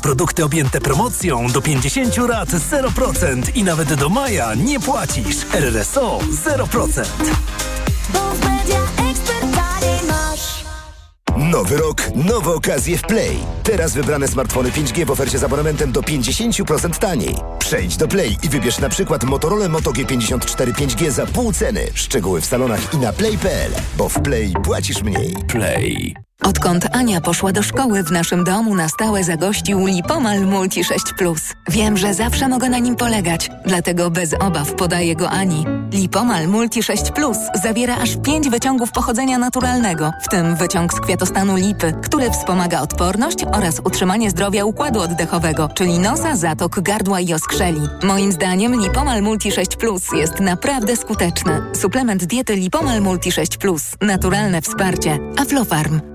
produkty objęte promocją do 50 lat 0% i nawet do maja nie płacisz. RRSO 0%. Nowy rok, nowe okazje w Play. Teraz wybrane smartfony 5G w ofercie z abonamentem do 50% taniej. Przejdź do Play i wybierz na przykład Motorola Moto G54 5G za pół ceny. Szczegóły w salonach i na play.pl, bo w Play płacisz mniej. Play. Odkąd Ania poszła do szkoły, w naszym domu na stałe zagościł Lipomal Multi 6 Plus. Wiem, że zawsze mogę na nim polegać, dlatego bez obaw podaję go Ani. Lipomal Multi 6 Plus zawiera aż 5 wyciągów pochodzenia naturalnego, w tym wyciąg z kwiatostanu lipy, który wspomaga odporność oraz utrzymanie zdrowia układu oddechowego, czyli nosa, zatok, gardła i oskrzeli. Moim zdaniem Lipomal Multi 6 Plus jest naprawdę skuteczny. Suplement diety Lipomal Multi 6 Plus. Naturalne wsparcie. Aflofarm.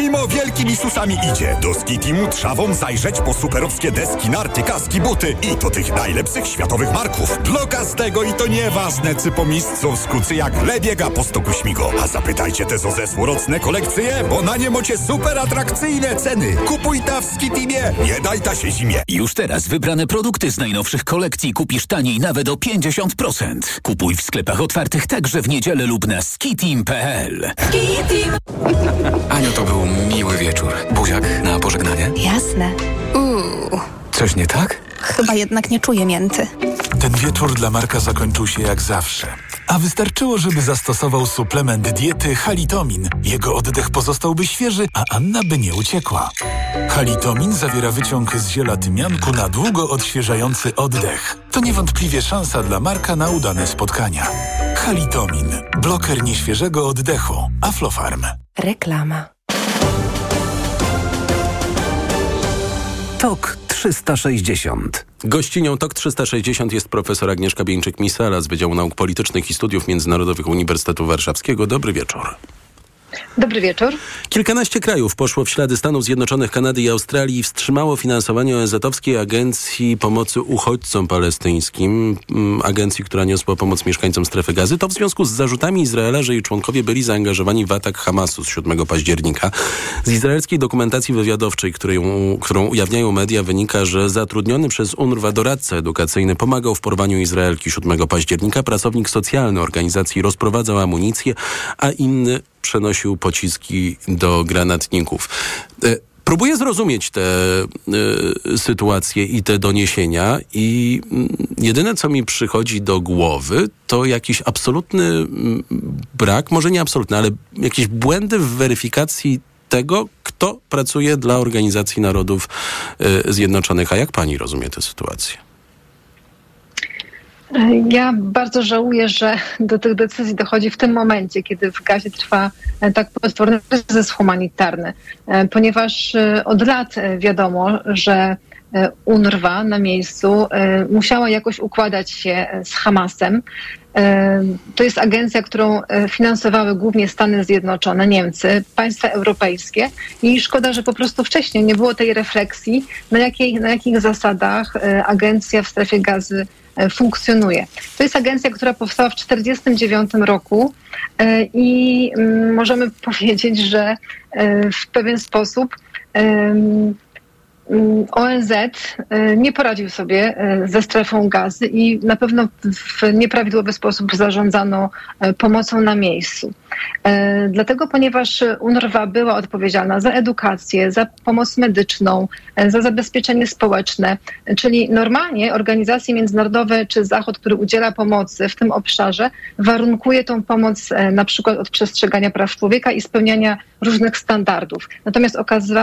Zimo wielkimi susami idzie. Do Skitimu trzawą zajrzeć po superowskie deski, narty, kaski, buty i to tych najlepszych światowych marków. Tego i to nieważne, czy po miejscu skucy jak lebiega po stoku śmigo. A zapytajcie te zesłorocne kolekcje, bo na nie macie super atrakcyjne ceny. Kupuj ta w Skitimie, nie daj ta się zimie. Już teraz wybrane produkty z najnowszych kolekcji kupisz taniej nawet o 50%. Kupuj w sklepach otwartych także w niedzielę lub na skitim.pl. Skitim! Aniu, to był miły wieczór. Buziak na pożegnanie? Jasne. Uuu. Coś nie tak? Chyba jednak nie czuję mięty. Ten wieczór dla Marka zakończył się jak zawsze. A wystarczyło, żeby zastosował suplement diety halitomin. Jego oddech pozostałby świeży, a Anna by nie uciekła. Halitomin zawiera wyciąg z ziela tymianku na długo odświeżający oddech. To niewątpliwie szansa dla Marka na udane spotkania. Halitomin. Bloker nieświeżego oddechu. Aflofarm. Reklama. TOK 360. Gościnią TOK 360 jest profesor Agnieszka Bieńczyk-Misala z Wydziału Nauk Politycznych i Studiów Międzynarodowych Uniwersytetu Warszawskiego. Dobry wieczór. Dobry wieczór. Kilkanaście krajów poszło w ślady Stanów Zjednoczonych, Kanady i Australii i wstrzymało finansowanie ONZ-owskiej Agencji Pomocy Uchodźcom Palestyńskim, mm, agencji, która niosła pomoc mieszkańcom strefy gazy. To w związku z zarzutami Izraela, że jej członkowie byli zaangażowani w atak Hamasu z 7 października. Z izraelskiej dokumentacji wywiadowczej, którą, którą ujawniają media, wynika, że zatrudniony przez UNRWA doradca edukacyjny pomagał w porwaniu Izraelki 7 października. Pracownik socjalny organizacji rozprowadzał amunicję, a inny przenosił pociski do granatników. E, próbuję zrozumieć te y, sytuacje i te doniesienia i y, jedyne, co mi przychodzi do głowy, to jakiś absolutny y, brak, może nie absolutny, ale jakieś błędy w weryfikacji tego, kto pracuje dla Organizacji Narodów y, Zjednoczonych. A jak pani rozumie tę sytuację? Ja bardzo żałuję, że do tych decyzji dochodzi w tym momencie, kiedy w gazie trwa e, tak potworny kryzys humanitarny, e, ponieważ e, od lat wiadomo, że UNRWA na miejscu musiała jakoś układać się z Hamasem. To jest agencja, którą finansowały głównie Stany Zjednoczone, Niemcy, państwa europejskie i szkoda, że po prostu wcześniej nie było tej refleksji, na, jakiej, na jakich zasadach agencja w strefie gazy E, funkcjonuje. To jest agencja, która powstała w 1949 roku e, i mm, możemy <laughs> powiedzieć, że e, w pewien sposób ONZ y, nie poradził sobie y, ze strefą gazy i na pewno w nieprawidłowy sposób zarządzano y, pomocą na miejscu. Dlatego, ponieważ UNRWA była odpowiedzialna za edukację, za pomoc medyczną, za zabezpieczenie społeczne, czyli normalnie organizacje międzynarodowe czy Zachód, który udziela pomocy w tym obszarze, warunkuje tą pomoc na przykład od przestrzegania praw człowieka i spełniania różnych standardów. Natomiast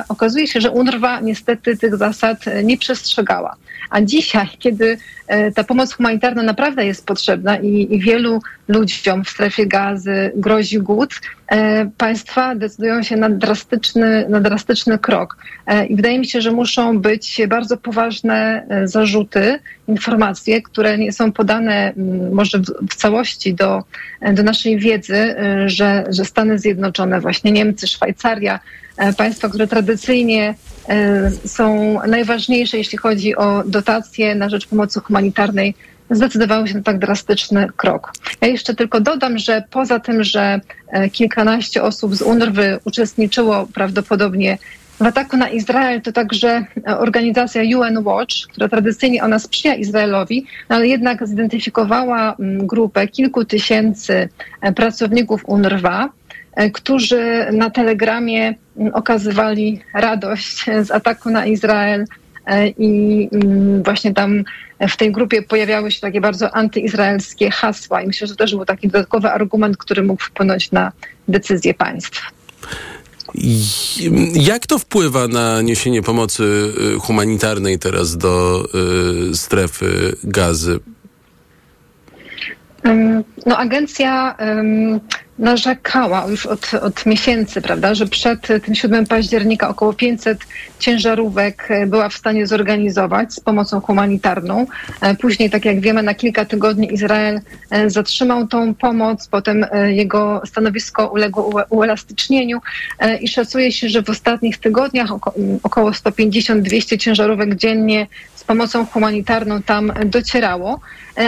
okazuje się, że UNRWA niestety tych zasad e, nie przestrzegała. A dzisiaj, kiedy e, ta pomoc humanitarna naprawdę jest potrzebna i, i wielu ludziom w strefie gazy grozi głód, e, państwa decydują się na drastyczny, na drastyczny krok. I wydaje mi się, że muszą być bardzo poważne zarzuty, informacje, które nie są podane może w, całości do, do naszej wiedzy, że, że Stany Zjednoczone, właśnie Niemcy, Szwajcaria, państwa, które tradycyjnie E, są najważniejsze, jeśli chodzi o dotacje na rzecz pomocy humanitarnej, zdecydowały się na tak drastyczny krok. Ja jeszcze tylko dodam, że poza tym, że e, kilkanaście osób z UNRWY uczestniczyło prawdopodobnie w ataku na Izrael, to także organizacja UN Watch, która tradycyjnie ona sprzyja Izraelowi, no ale jednak zidentyfikowała mm, grupę kilku tysięcy e, pracowników UNRWA, E, którzy na telegramie okazywali radość z ataku na Izrael e, i właśnie tam w tej grupie pojawiały się takie bardzo antyizraelskie hasła i myślę, że to też był taki dodatkowy argument, który mógł wpłynąć na decyzję państw. Jak to wpływa na niesienie pomocy y, humanitarnej teraz do y, strefy gazy? No, agencja um, narzekała już od, od miesięcy, prawda, że przed tym 7 października około 500 ciężarówek e, była w stanie zorganizować z pomocą humanitarną. E, później, tak jak wiemy, na kilka tygodni Izrael e, zatrzymał tą pomoc, potem jego stanowisko uległo uelastycznieniu i szacuje się, że w ostatnich tygodniach około 150-200 ciężarówek dziennie pomocą humanitarną tam docierało.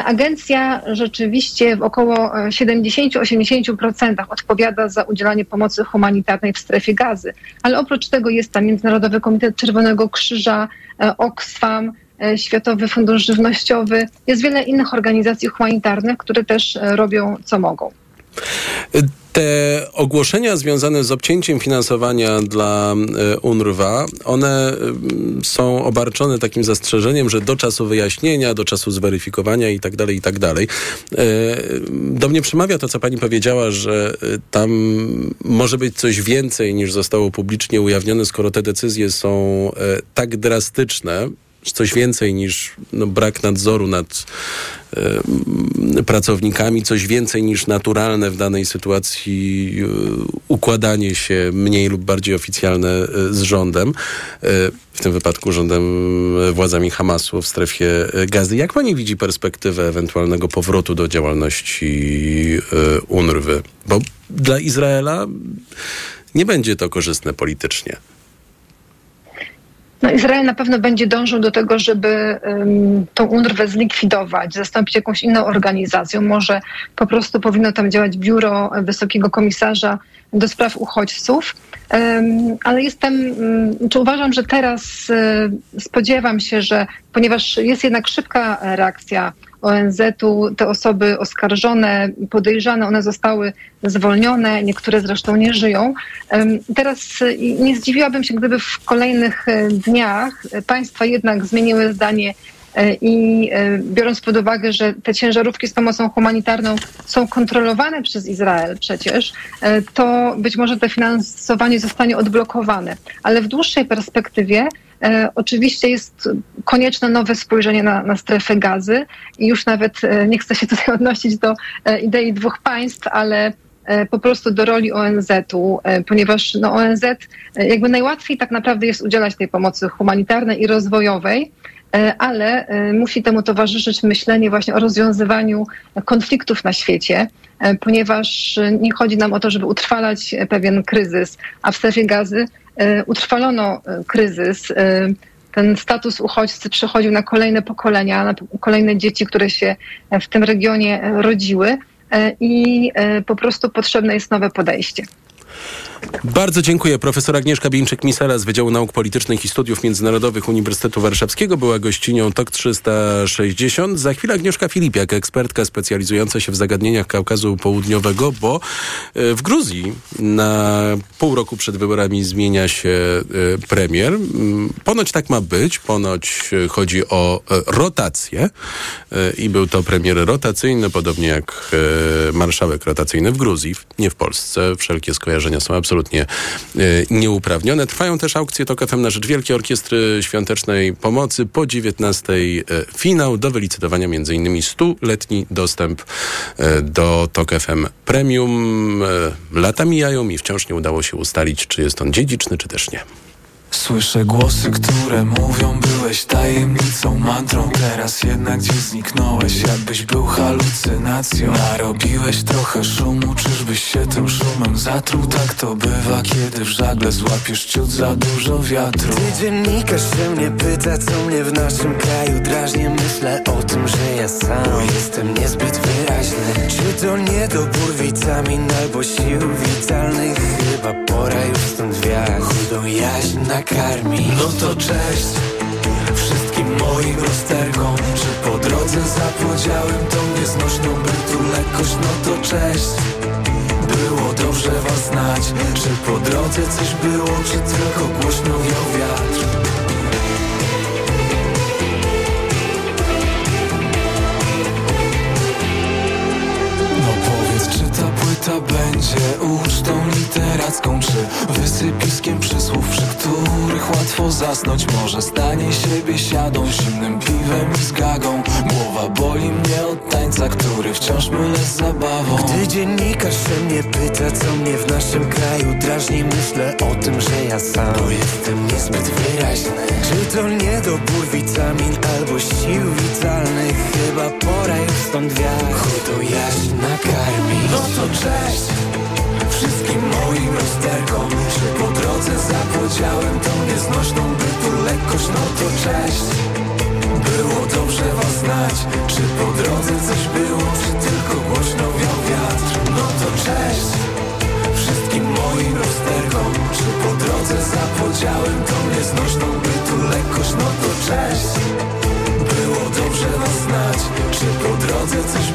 Agencja rzeczywiście w około 70-80% odpowiada za udzielanie pomocy humanitarnej w strefie gazy. Ale oprócz tego jest tam Międzynarodowy Komitet Czerwonego Krzyża, e, Oxfam, e, Światowy Fundusz Żywnościowy. Jest wiele innych organizacji humanitarnych, które też e, robią co mogą. Te ogłoszenia związane z obcięciem finansowania dla e, UNRWA, one mm, są obarczone takim zastrzeżeniem, że do czasu wyjaśnienia, do czasu zweryfikowania i tak dalej, i tak dalej. E, do mnie przemawia to, co pani powiedziała, że e, tam może być coś więcej niż zostało publicznie ujawnione, skoro te decyzje są tak drastyczne, coś więcej niż no, brak nadzoru nad y, pracownikami, coś więcej niż naturalne w danej sytuacji y, układanie się mniej lub bardziej oficjalne y, z rządem, w tym wypadku rządem, władzami Hamasu w strefie gazy. Jak pani widzi perspektywę ewentualnego powrotu do działalności UNRWY? Bo dla Izraela nie będzie to korzystne politycznie. No, Izrael na pewno będzie dążył do tego, żeby um, tą UNRWę zlikwidować, zastąpić jakąś inną organizacją. Może po prostu powinno tam działać biuro Wysokiego Komisarza do spraw uchodźców. Um, ale jestem, um, czy uważam, że teraz e, spodziewam się, że ponieważ jest jednak szybka reakcja ONZ-u te osoby oskarżone, podejrzane, one zostały zwolnione, niektóre zresztą nie żyją. Teraz nie zdziwiłabym się, gdyby w kolejnych e, dniach państwa jednak zmieniły zdanie E, I e, biorąc pod uwagę, że te ciężarówki z pomocą humanitarną są kontrolowane przez Izrael przecież, e, to być może to finansowanie zostanie odblokowane. Ale w dłuższej perspektywie Oczywiście jest konieczne nowe spojrzenie na, na strefę gazy i już nawet nie chcę się tutaj <laughs> odnosić do idei dwóch państw, ale po prostu do roli ONZ-u, ponieważ no, ONZ jakby najłatwiej tak naprawdę jest udzielać tej pomocy humanitarnej i rozwojowej, E, ale e, musi temu towarzyszyć myślenie właśnie o rozwiązywaniu konfliktów na świecie, e, ponieważ nie chodzi nam o to, żeby utrwalać pewien kryzys, a w strefie gazy utrwalono kryzys. Ten status uchodźcy przechodził na kolejne pokolenia, na kolejne dzieci, które się w tym regionie rodziły i po prostu potrzebne jest nowe podejście. Bardzo dziękuję. Profesor Agnieszka Bieńczyk-Misala z Wydziału Nauk Politycznych i Studiów Międzynarodowych Uniwersytetu Warszawskiego była gościnią TOK 360. Za chwilę Agnieszka Filipiak, ekspertka specjalizująca się w zagadnieniach Kaukazu Południowego, bo e, w Gruzji na pół roku przed wyborami zmienia się e, premier. Mm, ponoć tak ma być. Ponoć e, chodzi o rotację i był to premier rotacyjny, podobnie jak marszałek rotacyjny w Gruzji, nie w Polsce. Wszelkie skojarzenia są absolutnie absolutnie e, nieuprawnione. Trwają też aukcje TOK FM na rzecz Wielkiej Orkiestry Świątecznej Pomocy. Po 19 e, finał do wylicytowania m.in. 100-letni dostęp e, do TOK FM Premium. Lata mijają i wciąż nie udało się ustalić, czy jest on dziedziczny, czy też nie. Słyszę głosy, które mówią Byłeś tajemnicą, mantrą. Teraz jednak gdzieś zniknąłeś Jakbyś był halucynacją. Narobiłeś trochę szumu Czyżbyś się tym szumem zatruł? Tak to bywa, kiedy w żagle Złapiesz ciut za dużo wiatru. Ty dziennikarz się mnie pyta Co mnie w naszym kraju drażni. Myślę o tym, że ja sam Bo jestem niezbyt wyraźny. Czy to niedobór witamin Albo sił witalnych? Chyba pora już stąd wiać Chudą jaźń na nakarmi. No to cześć wszystkim moim rozterkom Czy po drodze zapodziałem tą nieznośną bytu lekkość. No to cześć było dobrze was znać Czy po drodze coś było, czy tylko głośno wiał wiatr płyta będzie ucztą literacką Czy wysypiskiem przysłów, przy których łatwo zasnąć Może. Stanie siebie siadą, zimnym piwem i z gagą. Głowa boli mnie od tańca, który wciąż mylę z zabawą. Gdy dziennikarz się mnie pyta, co mnie w naszym kraju drażni Myślę o tym, że ja sam Bo jestem niezbyt wyraźny. Czy to niedobór witamin albo sił witalnych? Chyba pora już stąd wiać. Chudą jaźń nakarmi No to cześć zapodziałem tą nieznośną bytu lekkość No to cześć. Było dobrze was znać. Czy po drodze coś było Czy tylko głośno wiał wiatr? No to cześć. Wszystkim moim rozterkom Czy po drodze zapodziałem tą nieznośną bytu lekkość No to cześć. Było dobrze was znać. Czy po drodze coś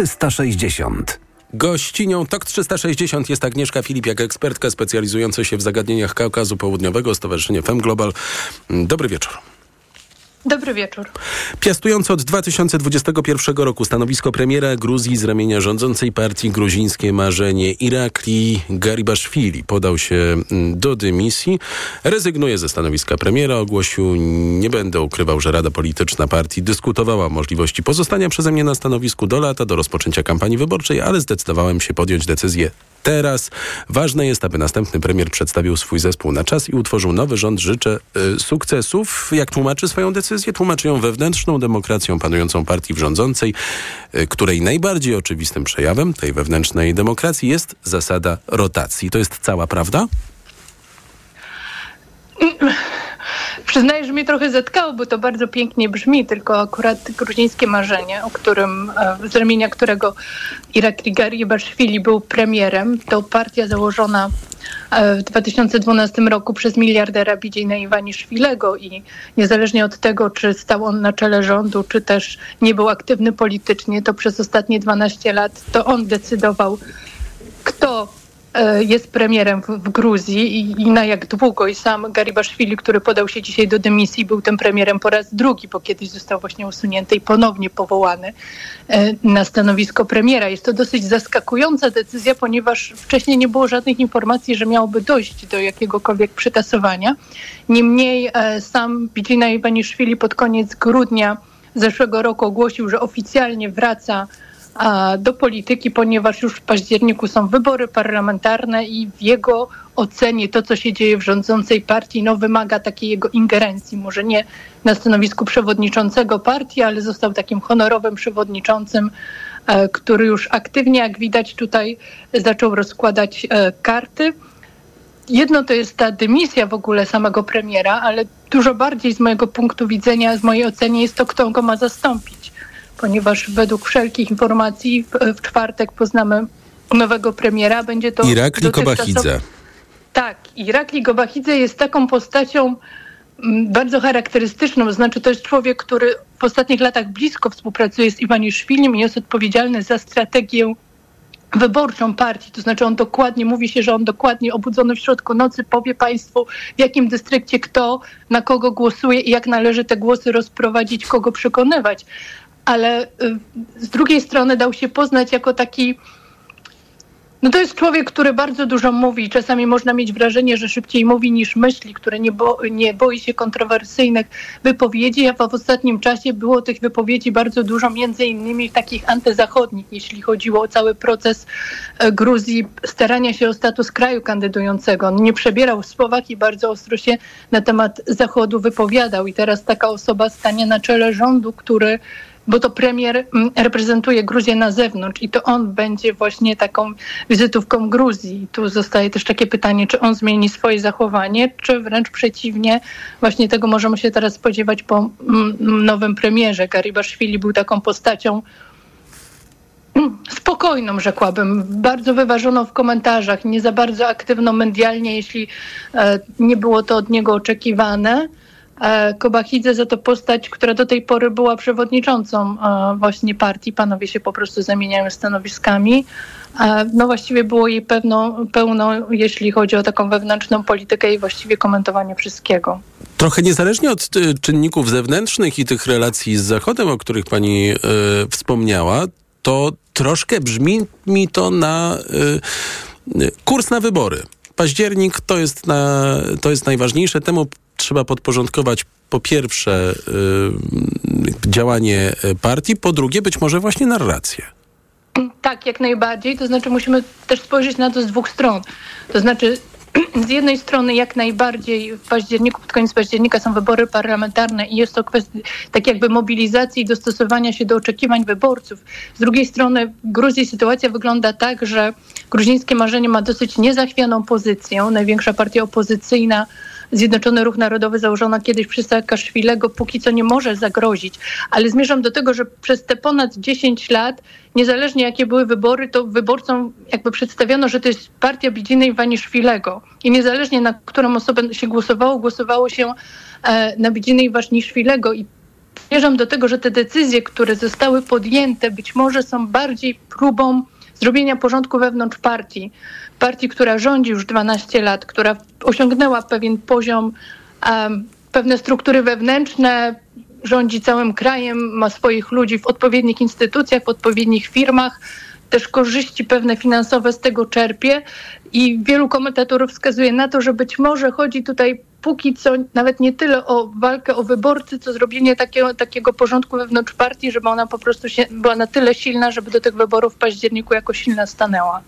360. Gościnią TOK 360 jest Agnieszka Filipiak, ekspertka specjalizująca się w zagadnieniach Kaukazu Południowego, Stowarzyszenie FEM Global. Dobry wieczór. Dobry wieczór. Piastując od 2021 roku stanowisko premiera Gruzji z ramienia rządzącej partii gruzińskie Marzenie Irakli Garibaszwili podał się mm, do dymisji. Rezygnuje ze stanowiska premiera. Ogłosił, nie będę ukrywał, że Rada Polityczna Partii dyskutowała o możliwości pozostania przeze mnie na stanowisku do lata, do rozpoczęcia kampanii wyborczej, ale zdecydowałem się podjąć decyzję teraz. Ważne jest, aby następny premier przedstawił swój zespół na czas i utworzył nowy rząd. Życzę y, sukcesów. Jak tłumaczy swoją decyzję? Tłumaczy ją wewnętrzną demokracją panującą partii rządzącej, y, której najbardziej oczywistym przejawem tej wewnętrznej demokracji jest zasada rotacji. To jest cała prawda? Przyznaję, że mnie trochę zatkało, bo to bardzo pięknie brzmi, tylko akurat gruzińskie marzenie, o którym, e, z ramienia którego Irakli Garibashvili był premierem, to partia założona e, w 2012 roku przez miliardera Bidzina Iwaniszwilego i niezależnie od tego, czy stał on na czele rządu, czy też nie był aktywny politycznie, to przez ostatnie 12 lat to on decydował, kto jest premierem w, Gruzji i, na jak długo. I sam Garibashvili, który podał się dzisiaj do dymisji, był tym premierem po raz drugi, bo kiedyś został właśnie usunięty i ponownie powołany e, na stanowisko premiera. Jest to dosyć zaskakująca decyzja, ponieważ wcześniej nie było żadnych informacji, że miałoby dojść do jakiegokolwiek przytasowania. Niemniej e, sam Bidzina Iwaniszwili pod koniec grudnia zeszłego roku ogłosił, że oficjalnie wraca do polityki, ponieważ już w październiku są wybory parlamentarne i w jego ocenie to, co się dzieje w rządzącej partii, no, wymaga takiej jego ingerencji. Może nie na stanowisku przewodniczącego partii, ale został takim honorowym przewodniczącym, e, który już aktywnie, jak widać tutaj, zaczął rozkładać e, karty. Jedno to jest ta dymisja w ogóle samego premiera, ale dużo bardziej z mojego punktu widzenia, z mojej oceny jest to, kto go ma zastąpić ponieważ według wszelkich informacji w, w czwartek poznamy nowego premiera. Będzie to Irakli Kobachidze. Tak, Irakli Kobachidze jest taką postacią mm, bardzo charakterystyczną. Znaczy to jest człowiek, który w ostatnich latach blisko współpracuje z Iwaniszwilim i jest odpowiedzialny za strategię wyborczą partii, to znaczy on dokładnie, mówi się, że on dokładnie obudzony w środku nocy powie państwu, w jakim dystrykcie kto, na kogo głosuje i jak należy te głosy rozprowadzić, kogo przekonywać ale y, z drugiej strony dał się poznać jako taki. No to jest człowiek, który bardzo dużo mówi. Czasami można mieć wrażenie, że szybciej mówi niż myśli, który nie, bo, nie boi się kontrowersyjnych wypowiedzi, a w ostatnim czasie było tych wypowiedzi bardzo dużo, między innymi takich antyzachodnich, jeśli chodziło o cały proces e, Gruzji, starania się o status kraju kandydującego. On nie przebierał słowach i bardzo ostro się na temat Zachodu wypowiadał. I teraz taka osoba stanie na czele rządu, który bo to premier mm, reprezentuje Gruzję na zewnątrz i to on będzie właśnie taką wizytówką Gruzji. Tu zostaje też takie pytanie, czy on zmieni swoje zachowanie, czy wręcz przeciwnie, właśnie tego możemy się teraz spodziewać po mm, nowym premierze. Garibashvili był taką postacią mm, spokojną, rzekłabym, bardzo wyważoną w komentarzach, nie za bardzo aktywną medialnie, jeśli e, nie było to od niego oczekiwane. E, Kobachidze za to postać, która do tej pory była przewodniczącą e, właśnie partii. Panowie się po prostu zamieniają stanowiskami. E, no właściwie było jej pewno, pełno, jeśli chodzi o taką wewnętrzną politykę i właściwie komentowanie wszystkiego. Trochę niezależnie od czynników zewnętrznych i tych relacji z Zachodem, o których pani wspomniała, to troszkę brzmi mi to na kurs na wybory październik to jest, na, to jest najważniejsze. Temu trzeba podporządkować po pierwsze y, działanie partii, po drugie być może właśnie narrację. Tak, jak najbardziej. To znaczy musimy też spojrzeć na to z dwóch stron. To znaczy <clears throat> z jednej strony jak najbardziej w październiku, pod koniec października są wybory parlamentarne i jest to kwestia tak jakby mobilizacji i dostosowania się do oczekiwań wyborców. Z drugiej strony w Gruzji sytuacja wygląda tak, że gruzińskie marzenie ma dosyć niezachwianą pozycję. Największa partia opozycyjna Zjednoczony Ruch Narodowy założona kiedyś przez Saakaszwilego póki co nie może zagrozić. Ale zmierzam do tego, że przez te ponad 10 lat, niezależnie jakie były wybory, to wyborcom jakby przedstawiono, że to jest partia Bidziny Iwaniszwilego. I niezależnie na którą osobę się głosowało, głosowało się e, na Bidziny Iwaniszwilego. I zmierzam do tego, że te decyzje, które zostały podjęte, być może są bardziej próbą zrobienia porządku wewnątrz partii. Partii, która rządzi już 12 lat, która osiągnęła pewien poziom, um, pewne struktury wewnętrzne, rządzi całym krajem, ma swoich ludzi w odpowiednich instytucjach, w odpowiednich firmach, też korzyści pewne finansowe z tego czerpie i wielu komentatorów wskazuje na to, że być może chodzi tutaj póki co nawet nie tyle o walkę o wyborcy, co zrobienie takiego, takiego porządku wewnątrz partii, żeby ona po prostu się, była na tyle silna, żeby do tych wyborów w październiku jako silna stanęła.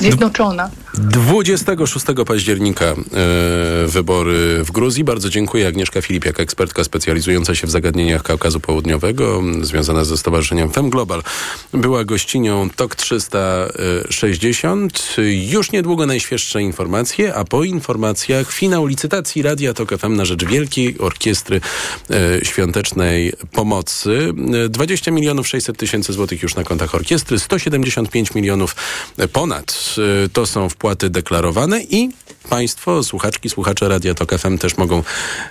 Zjednoczona. 26 października e, wybory w Gruzji. Bardzo dziękuję. Agnieszka Filipiak, ekspertka specjalizująca się w zagadnieniach Kaukazu Południowego, związana ze Stowarzyszeniem FEM Global. Była gościnią TOK 360. Już niedługo najświeższe informacje, a po informacjach finał licytacji Fundacji Radia Tok FM na rzecz Wielkiej Orkiestry e, Świątecznej Pomocy. E, 20 milionów 600 tysięcy złotych już na kontach orkiestry, 175 milionów ponad e, to są wpłaty deklarowane i Państwo, słuchaczki, słuchacze Radia Tok FM też mogą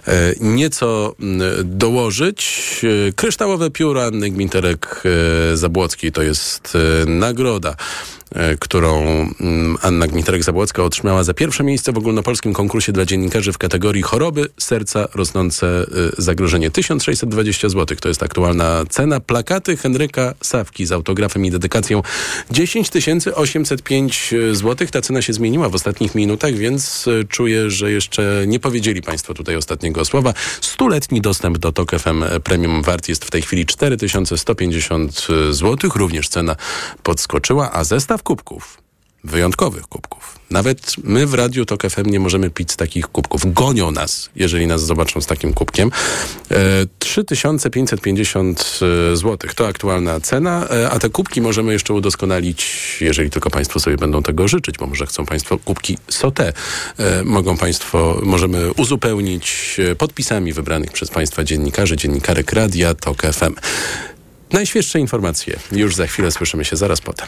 e, nieco dołożyć. E, Kryształowe pióro Anny Gminterek-Zabłockiej to jest e, nagroda e, którą mm, Anna Gmiterek-Zabłocka otrzymała za pierwsze miejsce w ogólnopolskim konkursie dla dziennikarzy w kategorii choroby serca rosnące y, zagrożenie. 1620 zł to jest aktualna cena. Plakaty Henryka Sawki z autografem i dedykacją 10 805 zł. Ta cena się zmieniła w ostatnich minutach, więc y, czuję, że jeszcze nie powiedzieli Państwo tutaj ostatniego słowa. Stuletni dostęp do TOK FM Premium wart jest w tej chwili 4150 zł. Również cena podskoczyła, a zestaw kubków wyjątkowych kubków. Nawet my w Radiu Tok FM nie możemy pić z takich kubków. Gonią nas, jeżeli nas zobaczą z takim kubkiem. E, 3550 zł to aktualna cena, e, a te kubki możemy jeszcze udoskonalić, jeżeli tylko Państwo sobie będą tego życzyć, bo może chcą Państwo kubki sauté. E, mogą Państwo, możemy uzupełnić e, podpisami wybranych przez Państwa dziennikarzy, dziennikarek Radia Tok FM. Najświeższe informacje już za chwilę słyszymy się zaraz potem.